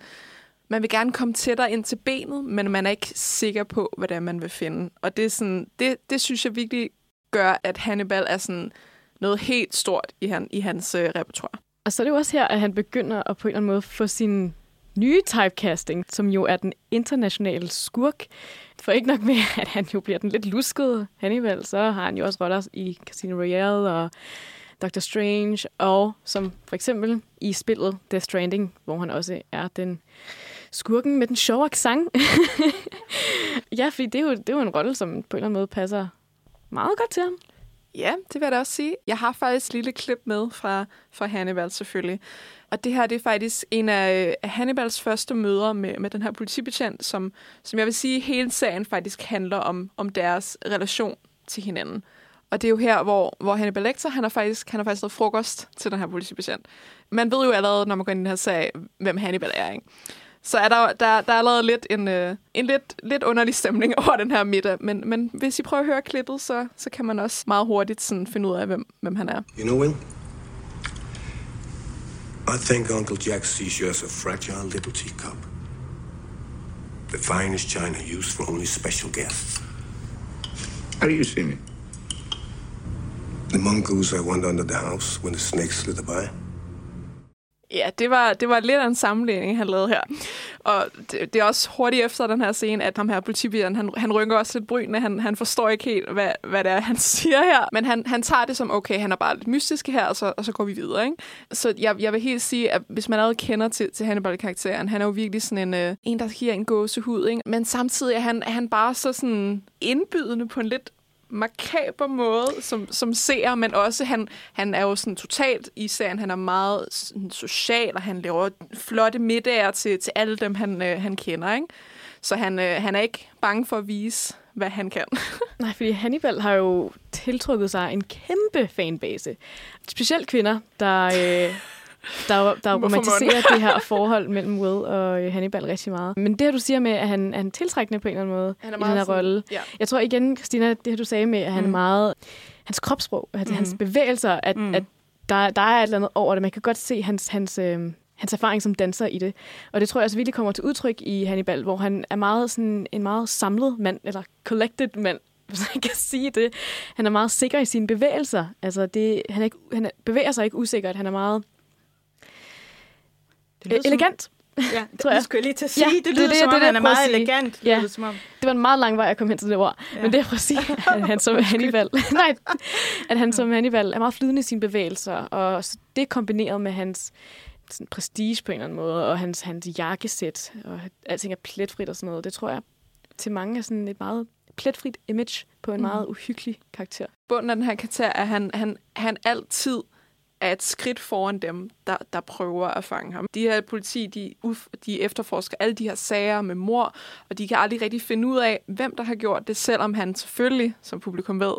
man vil gerne komme tættere ind til benet, men man er ikke sikker på, hvad det er, man vil finde. Og det, er sådan, det, det synes jeg virkelig gør, at Hannibal er sådan noget helt stort i, han, i hans øh, repertoire.
Og så er det jo også her, at han begynder at på en eller anden måde få sin nye typecasting, som jo er den internationale skurk. For ikke nok med, at han jo bliver den lidt luskede Hannibal, så har han jo også roller i Casino Royale og Doctor Strange, og som for eksempel i spillet Death Stranding, hvor han også er den skurken med den sjove accent. ja, fordi det er, jo, det er jo en rolle, som på en eller anden måde passer meget godt til ham.
Ja, det vil jeg da også sige. Jeg har faktisk et lille klip med fra, fra Hannibal selvfølgelig. Og det her det er faktisk en af Hannibals første møder med, med den her politibetjent, som, som jeg vil sige, hele sagen faktisk handler om, om deres relation til hinanden. Og det er jo her, hvor, hvor Hannibal Lecter, han har faktisk, han har faktisk noget frokost til den her politibetjent. Man ved jo allerede, når man går ind i den her sag, hvem Hannibal er, ikke? Så er der, der, der er allerede lidt en, øh, en lidt, lidt underlig stemning over den her middag. Men, men hvis I prøver at høre klippet, så, så kan man også meget hurtigt sådan finde ud af, hvem, hvem han er.
You know, Will? I think Uncle Jack sees you as a fragile little teacup. The finest china used for only special guests.
How do you see me?
The mongoose I want under the house when the snakes slither by.
Ja, det var, det var lidt af en sammenligning, han lavede her. Og det, det er også hurtigt efter den her scene, at ham her politibjørn, han, han rynker også lidt brynene. Han, han forstår ikke helt, hvad, hvad det er, han siger her. Men han, han tager det som, okay, han er bare lidt mystisk her, og så, og så går vi videre. Ikke? Så jeg, jeg vil helt sige, at hvis man allerede kender til, til Hannibal-karakteren, han er jo virkelig sådan en, øh, en der giver en gåsehud. Ikke? Men samtidig er han, han bare så sådan indbydende på en lidt makaber måde som, som ser, men også han, han er jo sådan totalt i serien, han er meget sådan, social, og han laver flotte middager til, til alle dem, han, øh, han kender. Ikke? Så han, øh, han er ikke bange for at vise, hvad han kan.
Nej, fordi Hannibal har jo tiltrukket sig en kæmpe fanbase. Specielt kvinder, der, øh, der, der romantiserer det her forhold mellem Will og Hannibal rigtig meget. Men det her, du siger med, at han, er tiltrækkende på en eller anden måde
Han er
i den her
sådan-
rolle.
ja.
Jeg tror igen, Christina, det her, du sagde med, at han
Mm.
er meget... Hans kropssprog, at
Mm.
hans bevægelser, at,
Mm.
at der, der er et eller andet over det. Man kan godt se hans, hans, øh, hans erfaring som danser i det. Og det tror jeg også virkelig kommer til udtryk i Hannibal, hvor han er meget sådan, en meget samlet mand, eller collected mand, hvis man kan sige det. Han er meget sikker i sine bevægelser. Altså det, han, er ikke, han er, bevæger sig ikke usikkert. Han er meget
Det lyder som-
elegant.
Ja,
tror
tror
jeg.
skulle jeg lige til at sige.
Ja, det
det,
er
lyder
det,
som
det er
om,
det,
han er meget elegant.
Ja.
Det som om.
Det var en meget lang vej at komme hen til det ord. Ja. Men det er for at sige, at han som Hannibal, nej, at han som Hannibal er meget flydende i sine bevægelser. Og det kombineret med hans sådan prestige på en eller anden måde, og hans, hans jakkesæt, og alting er pletfrit og sådan noget, det tror jeg til mange er sådan et meget pletfrit image på en
Mm.
meget uhyggelig karakter.
Bunden af den her karakter er, at han, han, han altid er et skridt foran dem, der, der prøver at fange ham. De her politi, de, uf, de efterforsker alle de her sager med mor, og de kan aldrig rigtig finde ud af, hvem der har gjort det, selvom han selvfølgelig, som publikum ved,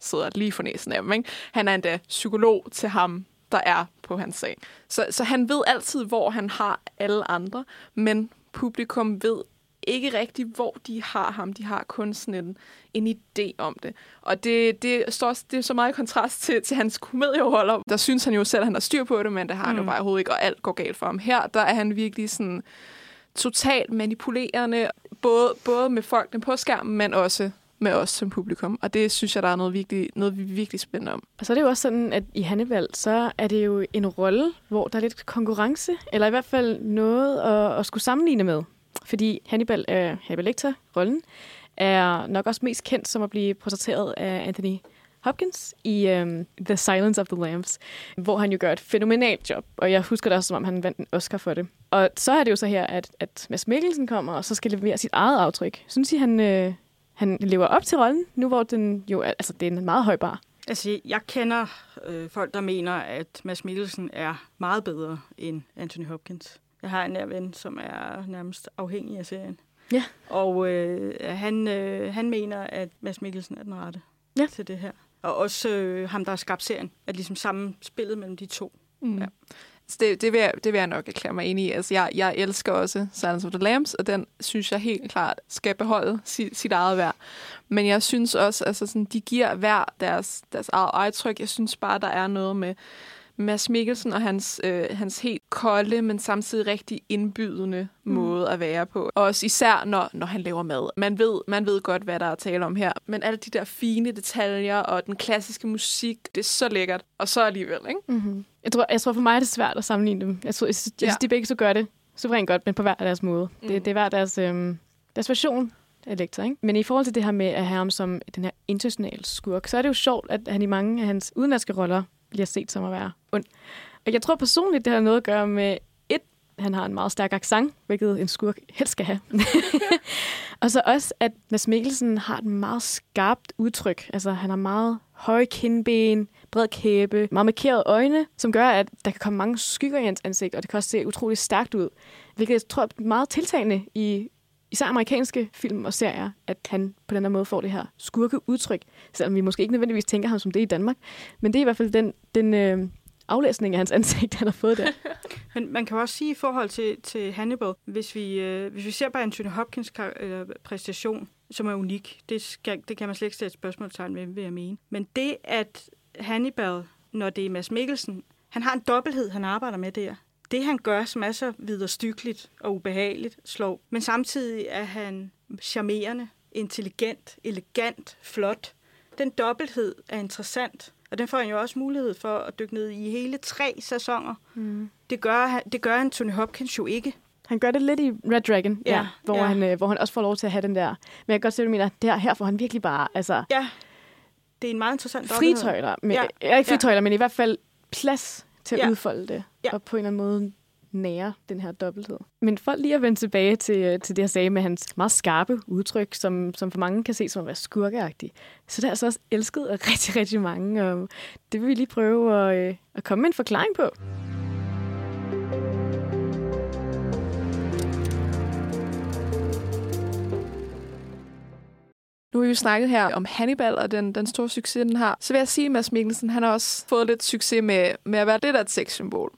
sidder lige for næsen af dem. Ikke? Han er endda psykolog til ham, der er på hans sag. Så, så han ved altid, hvor han har alle andre, men publikum ved ikke rigtigt, hvor de har ham. De har kun sådan en, en idé om det. Og det, det, står, det er så meget i kontrast til, til hans komedieroller. Der synes han jo selv, at han har styr på det, men det har han jo
Mm.
bare overhovedet ikke, og alt går galt for ham. Her, der er han virkelig sådan totalt manipulerende, både, både med folkene på skærmen, men også med os som publikum. Og det synes jeg, der er noget virkelig, noget virkelig spændende om.
Og så er det jo også sådan, at i Hannibal, så er det jo en rolle, hvor der er lidt konkurrence, eller i hvert fald noget at, at skulle sammenligne med. Fordi Hannibal, øh, Hannibal Lecter, rollen, er nok også mest kendt som at blive portrætteret af Anthony Hopkins i um, The Silence of the Lambs, hvor han jo gør et fænomenalt job, og jeg husker det også, som om han vandt en Oscar for det. Og så er det jo så her, at, at Mads Mikkelsen kommer, og så skal levere sit eget aftryk. Synes I, han, øh, han lever op til rollen, nu hvor den jo er, altså, det er en meget høj bar?
Altså, jeg kender øh, folk, der mener, at Mads Mikkelsen er meget bedre end Anthony Hopkins. Jeg har en nær ven, som er nærmest afhængig af serien.
Ja.
Og øh, han, øh, han mener, at Mads Mikkelsen er den rette
Ja.
til det her. Og også øh, ham, der har skabt serien, er ligesom sammen spillet mellem de to.
Mm.
Ja.
Så det, det, vil jeg, det vil jeg nok erklære mig enig i. Altså, jeg, jeg elsker også Silence of the Lambs, og den synes jeg helt klart skal beholde sit, sit eget værd. Men jeg synes også, altså sådan, de giver hver deres, deres eget egetryk. Jeg synes bare, der er noget med Mads Mikkelsen og hans, øh, hans helt kolde, men samtidig rigtig indbydende mm. måde at være på. Og også især, når, når han laver mad. Man ved, man ved godt, hvad der er tale om her. Men alle de der fine detaljer og den klassiske musik, det er så lækkert. Og så alligevel, ikke?
Mm-hmm. Jeg, tror, jeg tror for mig er det svært at sammenligne dem. Jeg, tror, jeg, synes, jeg
Ja.
synes, de begge så gør det suverænt godt, men på hver deres måde. Mm. Det, det er hver deres, øhm, deres version af Lektor, ikke? Men i forhold til det her med at have ham som den her internationale skurk, så er det jo sjovt, at han i mange af hans udenlandske roller bliver set som at være ond. Og jeg tror personligt, det har noget at gøre med, et, han har en meget stærk accent, hvilket en skurk helst skal have. og så også, at Mads Mikkelsen har et meget skarpt udtryk. Altså, han har meget høje kindben, bred kæbe, meget markerede øjne, som gør, at der kan komme mange skygger i hans ansigt, og det kan også se utrolig stærkt ud. Hvilket jeg tror er meget tiltagende i især amerikanske film og serier, at han på den her måde får det her skurke udtryk, selvom vi måske ikke nødvendigvis tænker ham som det i Danmark. Men det er i hvert fald den, den øh, aflæsning af hans ansigt, han har fået der.
Men man kan også sige i forhold til, til Hannibal, hvis vi, øh, hvis vi ser på Anthony Hopkins kar- præstation, som er unik, det, skal, det kan man slet ikke sætte et spørgsmålstegn ved, vil jeg mene. Men det, at Hannibal, når det er Mads Mikkelsen, han har en dobbelthed, han arbejder med der. Det, han gør, som er så viderstykkeligt og ubehageligt, slår. Men samtidig er han charmerende, intelligent, elegant, flot. Den dobbelthed er interessant, og den får han jo også mulighed for at dykke ned i hele tre sæsoner.
Mm.
Det gør, det gør Anthony Hopkins jo ikke.
Han gør det lidt i Red Dragon, ja,
Ja,
ja, hvor,
ja.
Han, øh, hvor han også får lov til at have den der. Men jeg kan godt se, hvad du mener. Der, her får han virkelig bare altså,
Ja, det er en meget interessant dobbelthed.
fritøjler. Men,
Ja,
ja. Ikke
ja.
fritøjler, men i hvert fald plads til at
Ja.
udfolde det.
Ja.
Og på en eller anden måde nære den her dobbelthed. Men for lige at vende tilbage til, øh, til det, jeg sagde med hans meget skarpe udtryk, som, som for mange kan se som at være skurkeagtig, så det er altså også elsket af rigtig, rigtig mange, og det vil vi lige prøve at, øh, at komme med en forklaring på.
Nu har vi jo snakket her om Hannibal og den, den store succes, den har. Så vil jeg sige, at Mads Mikkelsen han har også fået lidt succes med, med at være lidt af et sexsymbol.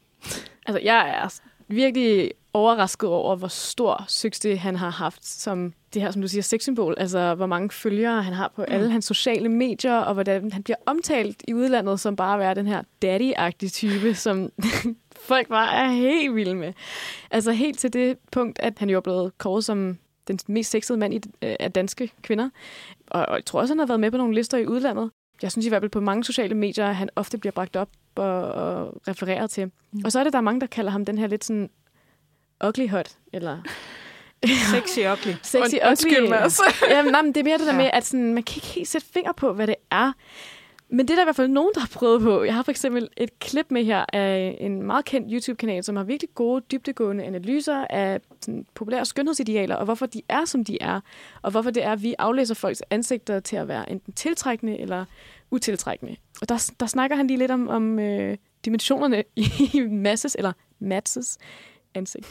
Altså, jeg er virkelig overrasket over, hvor stor succes han har haft som det her, som du siger, sexsymbol. Altså, hvor mange følgere han har på mm. alle hans sociale medier, og hvordan han bliver omtalt i udlandet som bare at være den her daddy-agtige type, som folk bare er helt vilde med. Altså, helt til det punkt, at han jo er blevet kåret som den mest sexede mand i, øh, af danske kvinder. Og, og jeg tror også, han har været med på nogle lister i udlandet. Jeg synes i hvert fald på mange sociale medier, at han ofte bliver bragt op og, og refereret til. Mm. Og så er det, der er mange, der kalder ham den her lidt sådan ugly hot, eller...
Sexy ugly.
Sexy
Und, Undskyld mig
også. Jamen, nej, men det er mere det der ja. med, at sådan, man kan ikke helt sætte finger på, hvad det er. Men det er der i hvert fald nogen, der har prøvet på. Jeg har for eksempel et klip med her af en meget kendt YouTube-kanal, som har virkelig gode, dybtegående analyser af sådan, populære skønhedsidealer, og hvorfor de er, som de er, og hvorfor det er, at vi aflæser folks ansigter til at være enten tiltrækkende eller utiltrækkende. Og der, der snakker han lige lidt om, om øh, dimensionerne i Masses, eller Matses ansigt.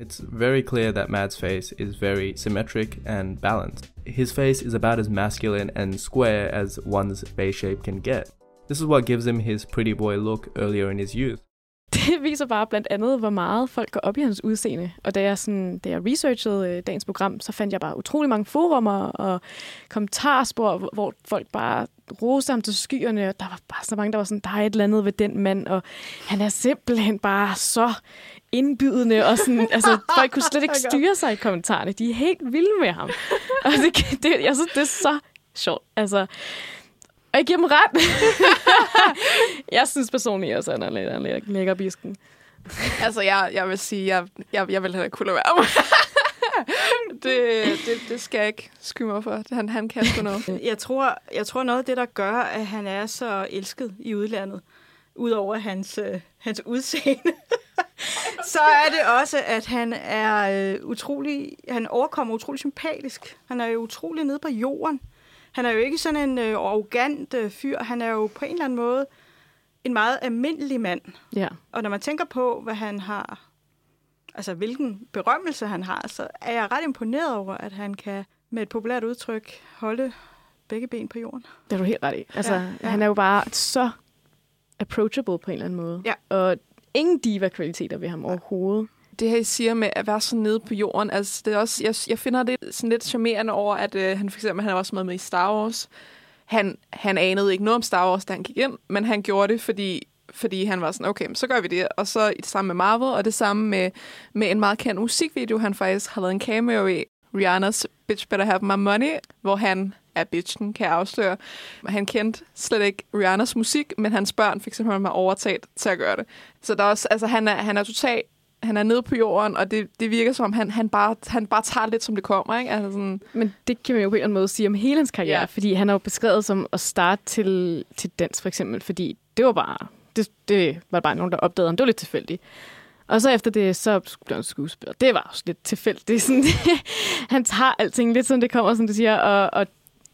It's very clear that Mad's face is very symmetric and balanced. His face is about as masculine and square as one's face shape can get. This is what gives him his pretty boy look earlier in his youth.
Det viser bare blandt andet, hvor meget folk går op i hans udseende. Og da jeg, sådan, da jeg researchede øh, dagens program, så fandt jeg bare utrolig mange forumer og kommentarspor, hvor, hvor folk bare roste ham til skyerne. Og der var bare så mange, der var sådan, der er et eller andet ved den mand, og han er simpelthen bare så indbydende, og sådan, altså, folk kunne slet ikke styre sig i kommentarerne. De er helt vilde med ham. Og det, det, jeg synes, det er så sjovt. Altså, og jeg giver dem ret. jeg synes personligt også, at han er lidt lækker bisken.
altså, jeg, jeg vil sige, jeg, jeg, jeg vil heller ikke kunne lade være det, det, det skal jeg ikke skyde mig for. Han, han kan sgu noget.
Jeg tror, jeg tror noget af det, der gør, at han er så elsket i udlandet, udover hans, øh, hans udseende, så er det også, at han er øh, utrolig, han overkommer utrolig sympatisk. Han er jo utrolig nede på jorden. Han er jo ikke sådan en øh, arrogant øh, fyr. Han er jo på en eller anden måde en meget almindelig mand.
Ja.
Og når man tænker på, hvad han har, altså hvilken berømmelse han har, så er jeg ret imponeret over, at han kan med et populært udtryk holde begge ben på jorden.
Det er du helt ret i. Altså, ja, ja. han er jo bare så approachable på en eller anden måde.
Ja.
Og ingen diva-kvaliteter ved ham overhovedet.
Det her, I siger med at være så nede på jorden, altså det er også, jeg, jeg finder det sådan lidt charmerende over, at øh, han for eksempel, han var også med, med i Star Wars. Han, han anede ikke noget om Star Wars, da han gik ind, men han gjorde det, fordi fordi han var sådan, okay, så gør vi det. Og så i det samme med Marvel, og det samme med, med en meget kendt musikvideo, han faktisk har lavet en cameo i, Rihanna's Bitch Better Have My Money, hvor han er bitchen, kan jeg afsløre. Han kendte slet ikke Rihannas musik, men hans børn fik simpelthen overtaget til at gøre det. Så der er også, altså, han er, han er totalt han er nede på jorden, og det, det virker som om, han, han, bare, han bare tager lidt, som det kommer. Ikke? Altså sådan...
Men det kan man jo på en eller anden måde sige om hele hans karriere, ja. fordi han har jo beskrevet som at starte til, til dans, for eksempel, fordi det var bare, det, det var bare nogen, der opdagede ham. Det var lidt tilfældigt. Og så efter det, så blev han skuespiller. Det var også lidt tilfældigt. Det er sådan, han tager alting lidt, som det kommer, som du siger, og, og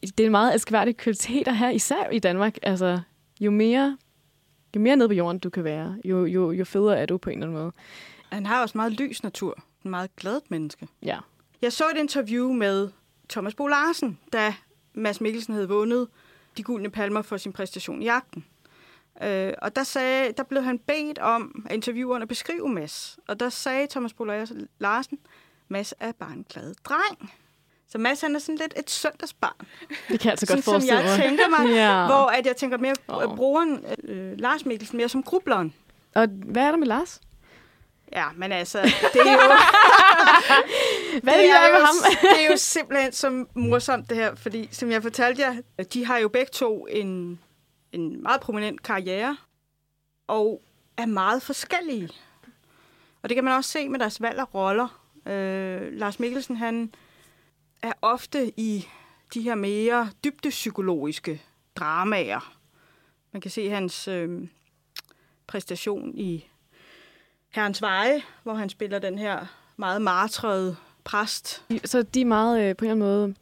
det er en meget elskværdig kvalitet at have, især i Danmark. Altså, jo mere, jo mere nede på jorden du kan være, jo, jo, jo federe er du på en eller anden måde.
Han har også meget lys natur. En meget glad menneske.
Ja.
Jeg så et interview med Thomas Bo Larsen, da Mads Mikkelsen havde vundet de gyldne palmer for sin præstation i jagten. Øh, og der, sagde, der blev han bedt om af intervieweren at beskrive Mads. Og der sagde Thomas Bo Larsen, Mads er bare en glad dreng. Så Mads han er sådan lidt et søndagsbarn.
Det kan jeg altså godt forestille
mig. Som jeg tænker mig, ja. hvor at jeg tænker mere oh. brugeren øh, Lars Mikkelsen mere som grubleren.
Og hvad er der med Lars?
Ja, men altså, det er jo...
Hvad det er, med ham?
det er jo simpelthen så morsomt det her, fordi som jeg fortalte jer, de har jo begge to en, en meget prominent karriere, og er meget forskellige. Og det kan man også se med deres valg af roller. Øh, Lars Mikkelsen, han er ofte i de her mere dybdepsykologiske dramaer. Man kan se hans øh, præstation i Herrens Veje, hvor han spiller den her meget martrede præst.
Så de er meget øh, på en eller anden måde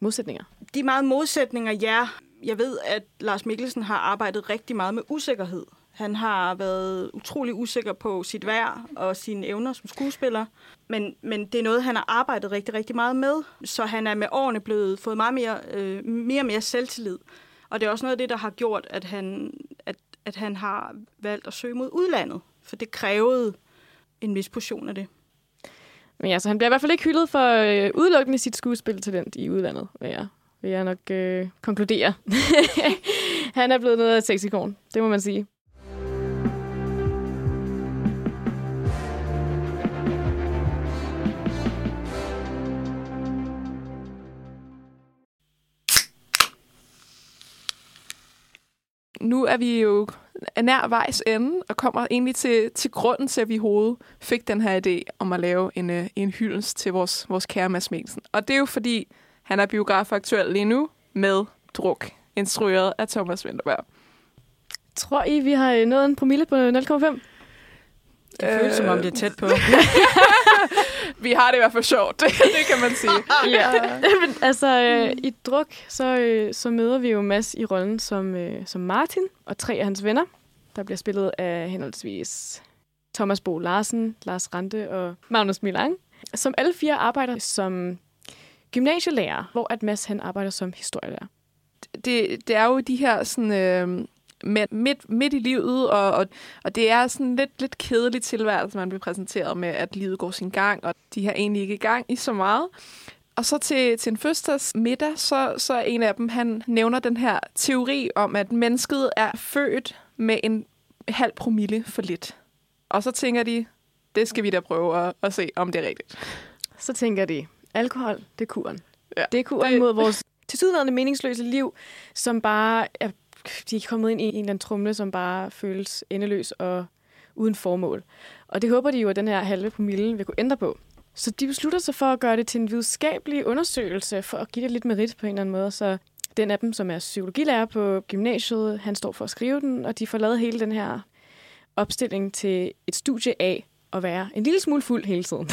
modsætninger?
De er meget modsætninger, ja. Jeg ved, at Lars Mikkelsen har arbejdet rigtig meget med usikkerhed. Han har været utrolig usikker på sit værd og sine evner som skuespiller. Men, men det er noget, han har arbejdet rigtig, rigtig meget med. Så han er med årene blevet fået meget mere, øh, mere og mere selvtillid. Og det er også noget af det, der har gjort, at han, at, at han har valgt at søge mod udlandet. For det krævede en vis portion af det.
Men altså, han bliver i hvert fald ikke hyldet for øh, udelukkende sit skuespiltalent i udlandet, vil jeg, vil jeg nok øh, konkludere. han er blevet noget af et sexikon, det må man sige.
nu er vi jo nær vejs ende, og kommer egentlig til, til grunden til, at vi i hovedet fik den her idé om at lave en, øh, en hyldest til vores, vores kære Mads Mikkelsen. Og det er jo fordi, han er biografaktuel lige nu med Druk, instrueret af Thomas Winterberg.
Tror I, vi har nået en promille på 0,5?
Det føles øh... som om, det er tæt på.
vi har det i hvert fald sjovt, det, kan man sige.
ja. Men, altså, øh, i druk, så, øh, så møder vi jo Mads i rollen som, øh, som Martin og tre af hans venner, der bliver spillet af henholdsvis Thomas Bo Larsen, Lars Rante og Magnus Milang, som alle fire arbejder som gymnasielærer, hvor at Mads han arbejder som historielærer.
Det, det er jo de her sådan, øh, midt, midt, midt i livet, og, og, og det er sådan lidt, lidt kedelig tilværelse, man bliver præsenteret med, at livet går sin gang, og de har egentlig ikke gang i så meget. Og så til, til en fødselsdags middag, så, så er en af dem, han nævner den her teori om, at mennesket er født med en halv promille for lidt. Og så tænker de, det skal vi da prøve at, at se, om det er rigtigt.
Så tænker de, alkohol, det er kuren. Ja. Det er kuren det... mod vores tilsyneladende meningsløse liv, som bare er de er kommet ind i en eller anden trumle, som bare føles endeløs og uden formål. Og det håber de jo, at den her halve promille vil kunne ændre på. Så de beslutter sig for at gøre det til en videnskabelig undersøgelse, for at give det lidt merit på en eller anden måde. Så den af dem, som er psykologilærer på gymnasiet, han står for at skrive den, og de får lavet hele den her opstilling til et studie af at være en lille smule fuld hele tiden.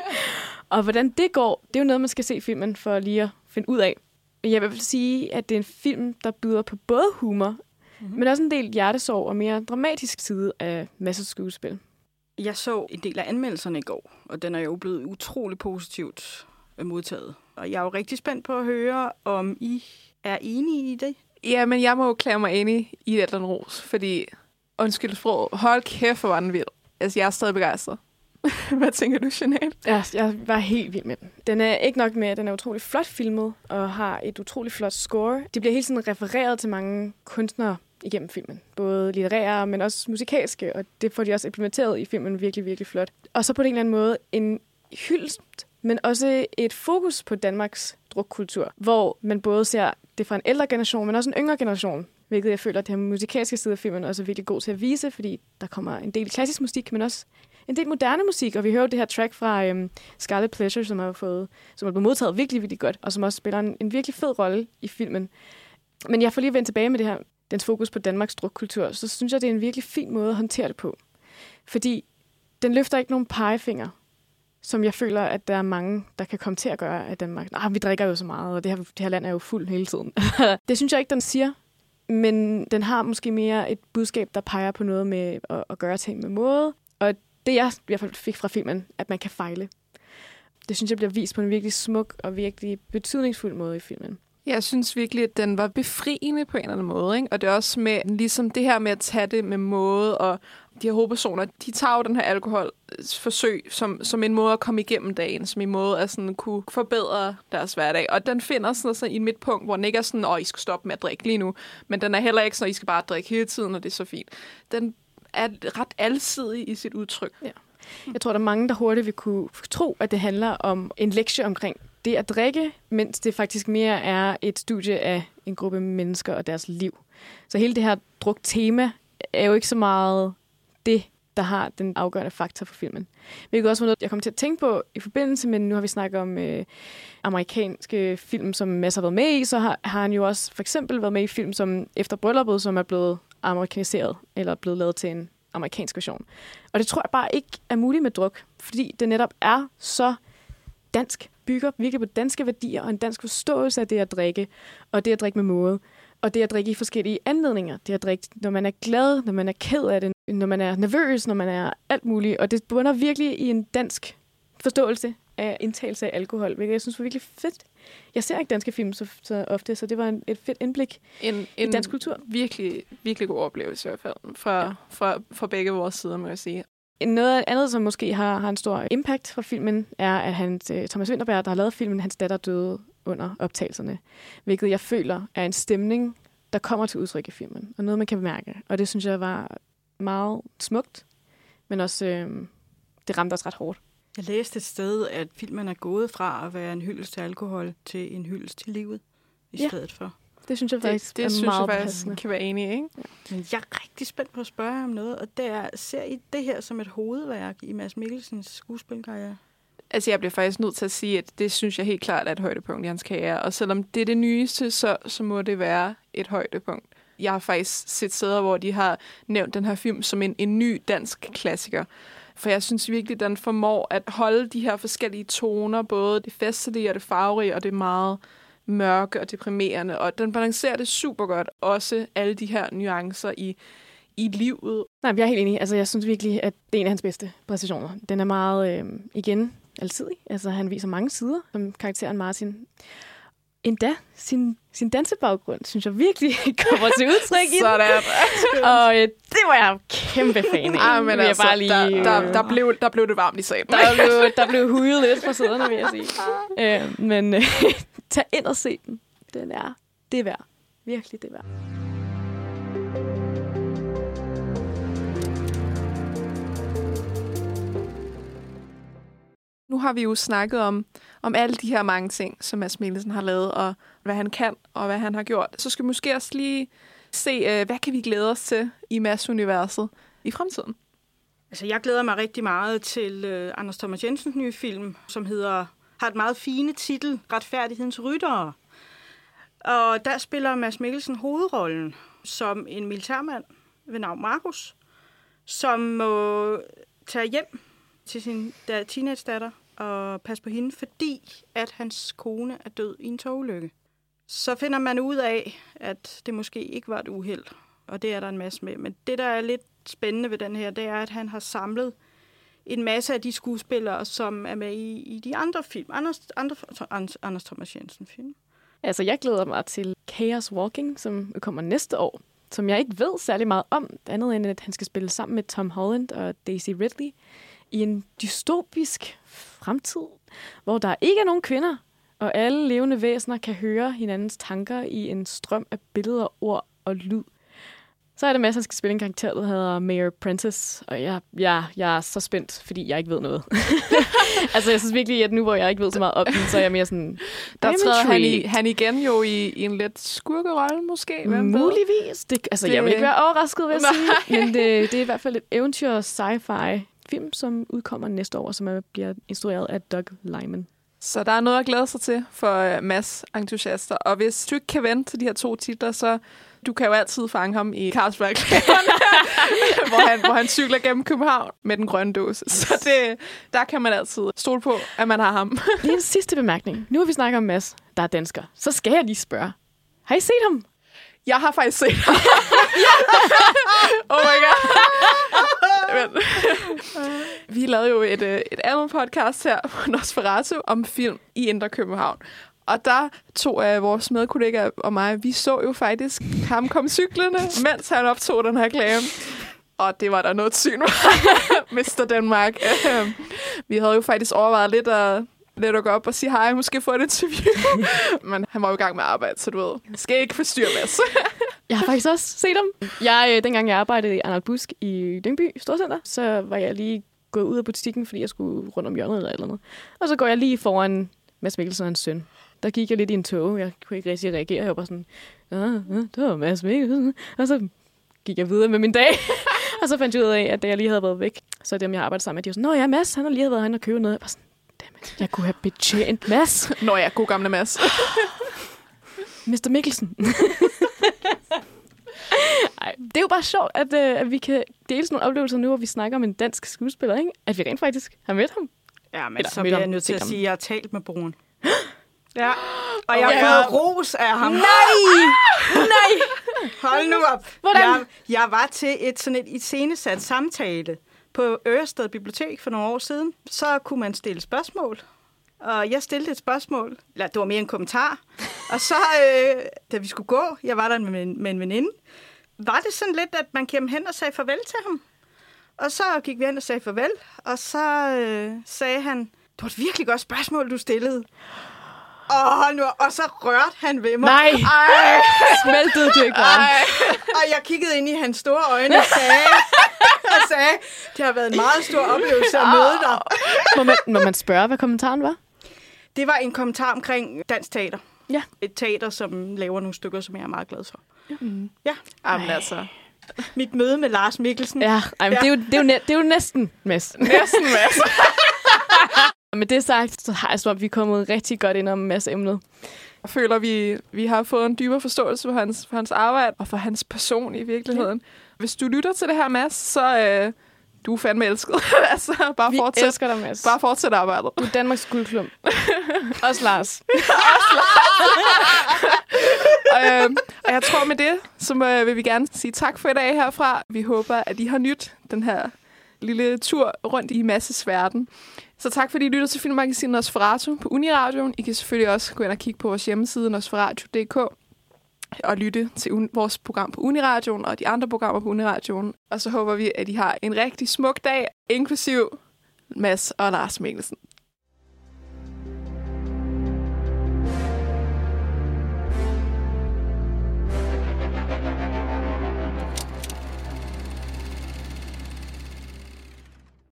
og hvordan det går, det er jo noget, man skal se filmen for lige at finde ud af. Jeg vil sige, at det er en film, der byder på både humor, mm-hmm. men også en del hjertesorg og mere dramatisk side af masser af skuespil.
Jeg så en del af anmeldelserne i går, og den er jo blevet utrolig positivt modtaget. Og jeg er jo rigtig spændt på at høre, om I er enige i det.
Ja, men jeg må jo klæde mig enig i den ros, fordi, undskyld sprog, hold kæft, den vild. Altså, jeg er stadig begejstret. Hvad tænker du, Jeanette?
Ja, jeg var helt vild med den. Den er ikke nok med, at den er utrolig flot filmet og har et utrolig flot score. Det bliver hele tiden refereret til mange kunstnere igennem filmen. Både litterære, men også musikalske, og det får de også implementeret i filmen virkelig, virkelig flot. Og så på en eller anden måde en hyldest, men også et fokus på Danmarks drukkultur, hvor man både ser det fra en ældre generation, men også en yngre generation, hvilket jeg føler, at det her musikalske side af filmen også er virkelig god til at vise, fordi der kommer en del klassisk musik, men også en del moderne musik, og vi hører det her track fra øhm, Scarlet Pleasure, som har fået, som er blevet modtaget virkelig, virkelig godt, og som også spiller en, en virkelig fed rolle i filmen. Men jeg får lige vendt tilbage med det her, dens fokus på Danmarks drukkultur, så synes jeg, det er en virkelig fin måde at håndtere det på. Fordi den løfter ikke nogen pegefinger, som jeg føler, at der er mange, der kan komme til at gøre af Danmark. Nej, vi drikker jo så meget, og det her, det her land er jo fuld hele tiden. det synes jeg ikke, den siger. Men den har måske mere et budskab, der peger på noget med at, at gøre ting med måde. Og det jeg i hvert fald fik fra filmen, at man kan fejle. Det synes jeg bliver vist på en virkelig smuk og virkelig betydningsfuld måde i filmen.
Jeg synes virkelig, at den var befriende på en eller anden måde. Ikke? Og det er også med ligesom det her med at tage det med måde, og de her hovedpersoner, de tager jo den her alkoholforsøg som, som en måde at komme igennem dagen, som en måde at sådan kunne forbedre deres hverdag. Og den finder sådan, sådan i et midtpunkt, hvor den ikke er sådan, åh, I skal stoppe med at drikke lige nu, men den er heller ikke sådan, at I skal bare drikke hele tiden, og det er så fint. Den er ret alsidig i sit udtryk. Ja.
Jeg tror, der er mange, der hurtigt vil kunne tro, at det handler om en lektie omkring det at drikke, mens det faktisk mere er et studie af en gruppe mennesker og deres liv. Så hele det her druk-tema er jo ikke så meget det, der har den afgørende faktor for filmen. Hvilket også var noget, jeg kom til at tænke på i forbindelse med, nu har vi snakket om øh, amerikanske film, som Mads har været med i, så har, har han jo også for eksempel været med i film som Efter Brylluppet, som er blevet amerikaniseret, eller blevet lavet til en amerikansk version. Og det tror jeg bare ikke er muligt med druk, fordi det netop er så dansk, bygger virkelig på danske værdier og en dansk forståelse af det at drikke, og det at drikke med måde. Og det at drikke i forskellige anledninger. Det at drikke, når man er glad, når man er ked af det, når man er nervøs, når man er alt muligt. Og det bunder virkelig i en dansk forståelse af indtagelse af alkohol, hvilket jeg synes var virkelig fedt. Jeg ser ikke danske film så, så ofte, så det var en, et fedt indblik
en,
en i dansk kultur.
Virkelig, virkelig god oplevelse i hvert fald, fra, ja. fra, fra begge vores sider, må jeg sige.
Noget andet, som måske har, har en stor impact fra filmen, er, at hans, uh, Thomas Winterberg, der har lavet filmen, hans datter døde under optagelserne. Hvilket jeg føler er en stemning, der kommer til udtryk i filmen. Og noget, man kan bemærke. Og det synes jeg var meget smukt, men også øh, det ramte os ret hårdt.
Jeg læste et sted, at filmen er gået fra at være en hyldest til alkohol til en hyldest til livet i ja. stedet for.
Det synes jeg faktisk
det, det
er
synes
meget
jeg faktisk kan være enig i. Ikke? Ja.
Men jeg er rigtig spændt på at spørge om noget, og det er, ser I det her som et hovedværk i Mads Mikkelsens skuespilkarriere?
Altså, jeg bliver faktisk nødt til at sige, at det synes jeg helt klart er et højdepunkt i hans karriere. Og selvom det er det nyeste, så, så må det være et højdepunkt. Jeg har faktisk set steder, hvor de har nævnt den her film som en, en ny dansk klassiker. For jeg synes virkelig, den formår at holde de her forskellige toner, både det festlige og det farverige, og det meget mørke og deprimerende. Og den balancerer det super godt. Også alle de her nuancer i, i livet.
Nej, jeg er helt enig. Altså, jeg synes virkelig, at det er en af hans bedste præcisioner. Den er meget, øh, igen, alsidig. Altså, han viser mange sider, som karakteren Martin. Endda sin, sin dansebaggrund, synes jeg virkelig kommer til udtryk i
Sådan.
Og øh, det var jeg kæmpe fan af.
Ah, men altså, bare lige, der, der, der, blev, der blev det varmt i salen.
Der blev, der blev hujet lidt fra sæderne, vil jeg sige. Øh, men øh, tag ind og se den. Den er det er værd. Virkelig det er værd.
Nu har vi jo snakket om, om alle de her mange ting, som Mads Mikkelsen har lavet, og hvad han kan, og hvad han har gjort. Så skal vi måske også lige se, øh, hvad kan vi glæde os til i Mads-universet i fremtiden?
Altså, jeg glæder mig rigtig meget til uh, Anders Thomas Jensens nye film, som hedder har et meget fine titel, Retfærdighedens Ryttere. Og der spiller Mads Mikkelsen hovedrollen som en militærmand ved navn Markus, som må tage hjem til sin teenage-datter og passe på hende, fordi at hans kone er død i en togulykke. Så finder man ud af, at det måske ikke var et uheld, og det er der en masse med. Men det, der er lidt spændende ved den her, det er, at han har samlet en masse af de skuespillere, som er med i, i de andre film. Anders, andre, Anders Thomas Jensen-film.
Altså, jeg glæder mig til Chaos Walking, som kommer næste år, som jeg ikke ved særlig meget om, andet end at han skal spille sammen med Tom Holland og Daisy Ridley i en dystopisk fremtid, hvor der ikke er nogen kvinder, og alle levende væsener kan høre hinandens tanker i en strøm af billeder, ord og lyd. Så er det med, at han skal spille en karakter, der hedder Mayor Prentice, og jeg, jeg, jeg er så spændt, fordi jeg ikke ved noget. altså, jeg synes virkelig, at nu hvor jeg ikke ved så meget om den, så er jeg mere sådan...
Der træder han, i, han igen jo i, i en lidt skurkerolle, måske. Hvem
Muligvis. Det, altså, det... jeg vil ikke være overrasket, vil jeg sige. Men det, det er i hvert fald et eventyr sci-fi film, som udkommer næste år, som bliver instrueret af Doug Lyman.
Så der er noget at glæde sig til for øh, mass entusiaster. Og hvis du ikke kan vente til de her to titler, så du kan jo altid fange ham i Carlsberg, hvor, han, hvor han cykler gennem København med den grønne dåse. Så det, der kan man altid stole på, at man har ham.
Lige en sidste bemærkning. Nu vi snakket om Mads, der er dansker. Så skal jeg lige spørge. Har I set ham?
Jeg har faktisk set ham. oh my god. Men, vi lavede jo et, øh, et andet podcast her på Nosferatu om film i Indre København. Og der to af øh, vores medkollegaer og mig, vi så jo faktisk ham komme cyklerne, mens han optog den her reklame. Og det var der noget syn Mr. Danmark. Øh, vi havde jo faktisk overvejet lidt at, lidt at gå op og sige hej, måske få et interview. Men han var jo i gang med at arbejde, så du ved, skal ikke forstyrre Mads.
jeg har faktisk også set ham. Jeg, øh, dengang jeg arbejdede i Arnold Busk i Lyngby Storcenter, så var jeg lige gået ud af butikken, fordi jeg skulle rundt om hjørnet eller eller andet. Og så går jeg lige foran Mads Mikkelsen og hans søn der gik jeg lidt i en tog. Jeg kunne ikke rigtig reagere. Jeg var bare sådan, ja, det var Mads Mikkelsen. Og så gik jeg videre med min dag. og så fandt jeg ud af, at da jeg lige havde været væk, så dem, jeg arbejdede sammen med, de var sådan, Nå ja, Mads, han har lige været hen og købe noget. Jeg var sådan, Dammit, jeg kunne have betjent Mads.
Nå ja, god gamle Mads.
Mr. Mikkelsen. Nej, det er jo bare sjovt, at, øh, at vi kan dele sådan nogle oplevelser nu, hvor vi snakker om en dansk skuespiller, ikke? At vi rent faktisk har mødt ham.
Ja, men
Eller
så bliver jeg nødt til at sige, at jeg har talt med broren. Ja, og jeg
Ja.
har fået ros af ham.
Nej! Nej!
Hold nu op.
Hvordan?
Jeg, jeg var til et sådan et iscenesat samtale på Ørested Bibliotek for nogle år siden. Så kunne man stille spørgsmål. Og jeg stillede et spørgsmål, eller det var mere en kommentar. Og så, øh, da vi skulle gå, jeg var der med, en- med en veninde, var det sådan lidt, at man kom hen og sagde farvel til ham. Og så gik vi hen og sagde farvel, og så øh, sagde han, det var et virkelig godt spørgsmål, du stillede. Og, nu, og så rørte han ved mig.
Nej.
Ej.
Smeltede du ikke bare?
Ej. Og jeg kiggede ind i hans store øjne og sagde, og sagde, det har været en meget stor oplevelse at møde dig.
Må man, må man spørge, hvad kommentaren var?
Det var en kommentar omkring dansk teater.
Ja.
Et teater, som laver nogle stykker, som jeg er meget glad for.
Mm.
Ja.
Jamen altså.
Mit møde med Lars Mikkelsen.
Ja, ej, men ja. Det, er jo, det, er jo næ- det er jo næsten Mads.
Næsten Mads.
Med det sagt, så har jeg som om, vi er kommet rigtig godt ind om Mads emnet.
Jeg føler, vi, vi har fået en dybere forståelse for hans, for hans arbejde og for hans person i virkeligheden. Hvis du lytter til det her, Mads, så øh, du er fandme elsket. altså, bare
Vi
fortsæt.
elsker dig, Mads.
Bare fortsæt arbejdet.
Du er Danmarks guldklump. Også Lars.
øhm, og jeg tror med det, så øh, vil vi gerne sige tak for i dag herfra. Vi håber, at I har nyt den her lille tur rundt i Masses verden. Så tak fordi I lytter til Filmmagasinet Nosferatu på Uniradioen. I kan selvfølgelig også gå ind og kigge på vores hjemmeside nosferatu.dk at lytte til un- vores program på Uniradioen og de andre programmer på Uniradioen. Og så håber vi, at I har en rigtig smuk dag, inklusiv Mads og Lars Mikkelsen.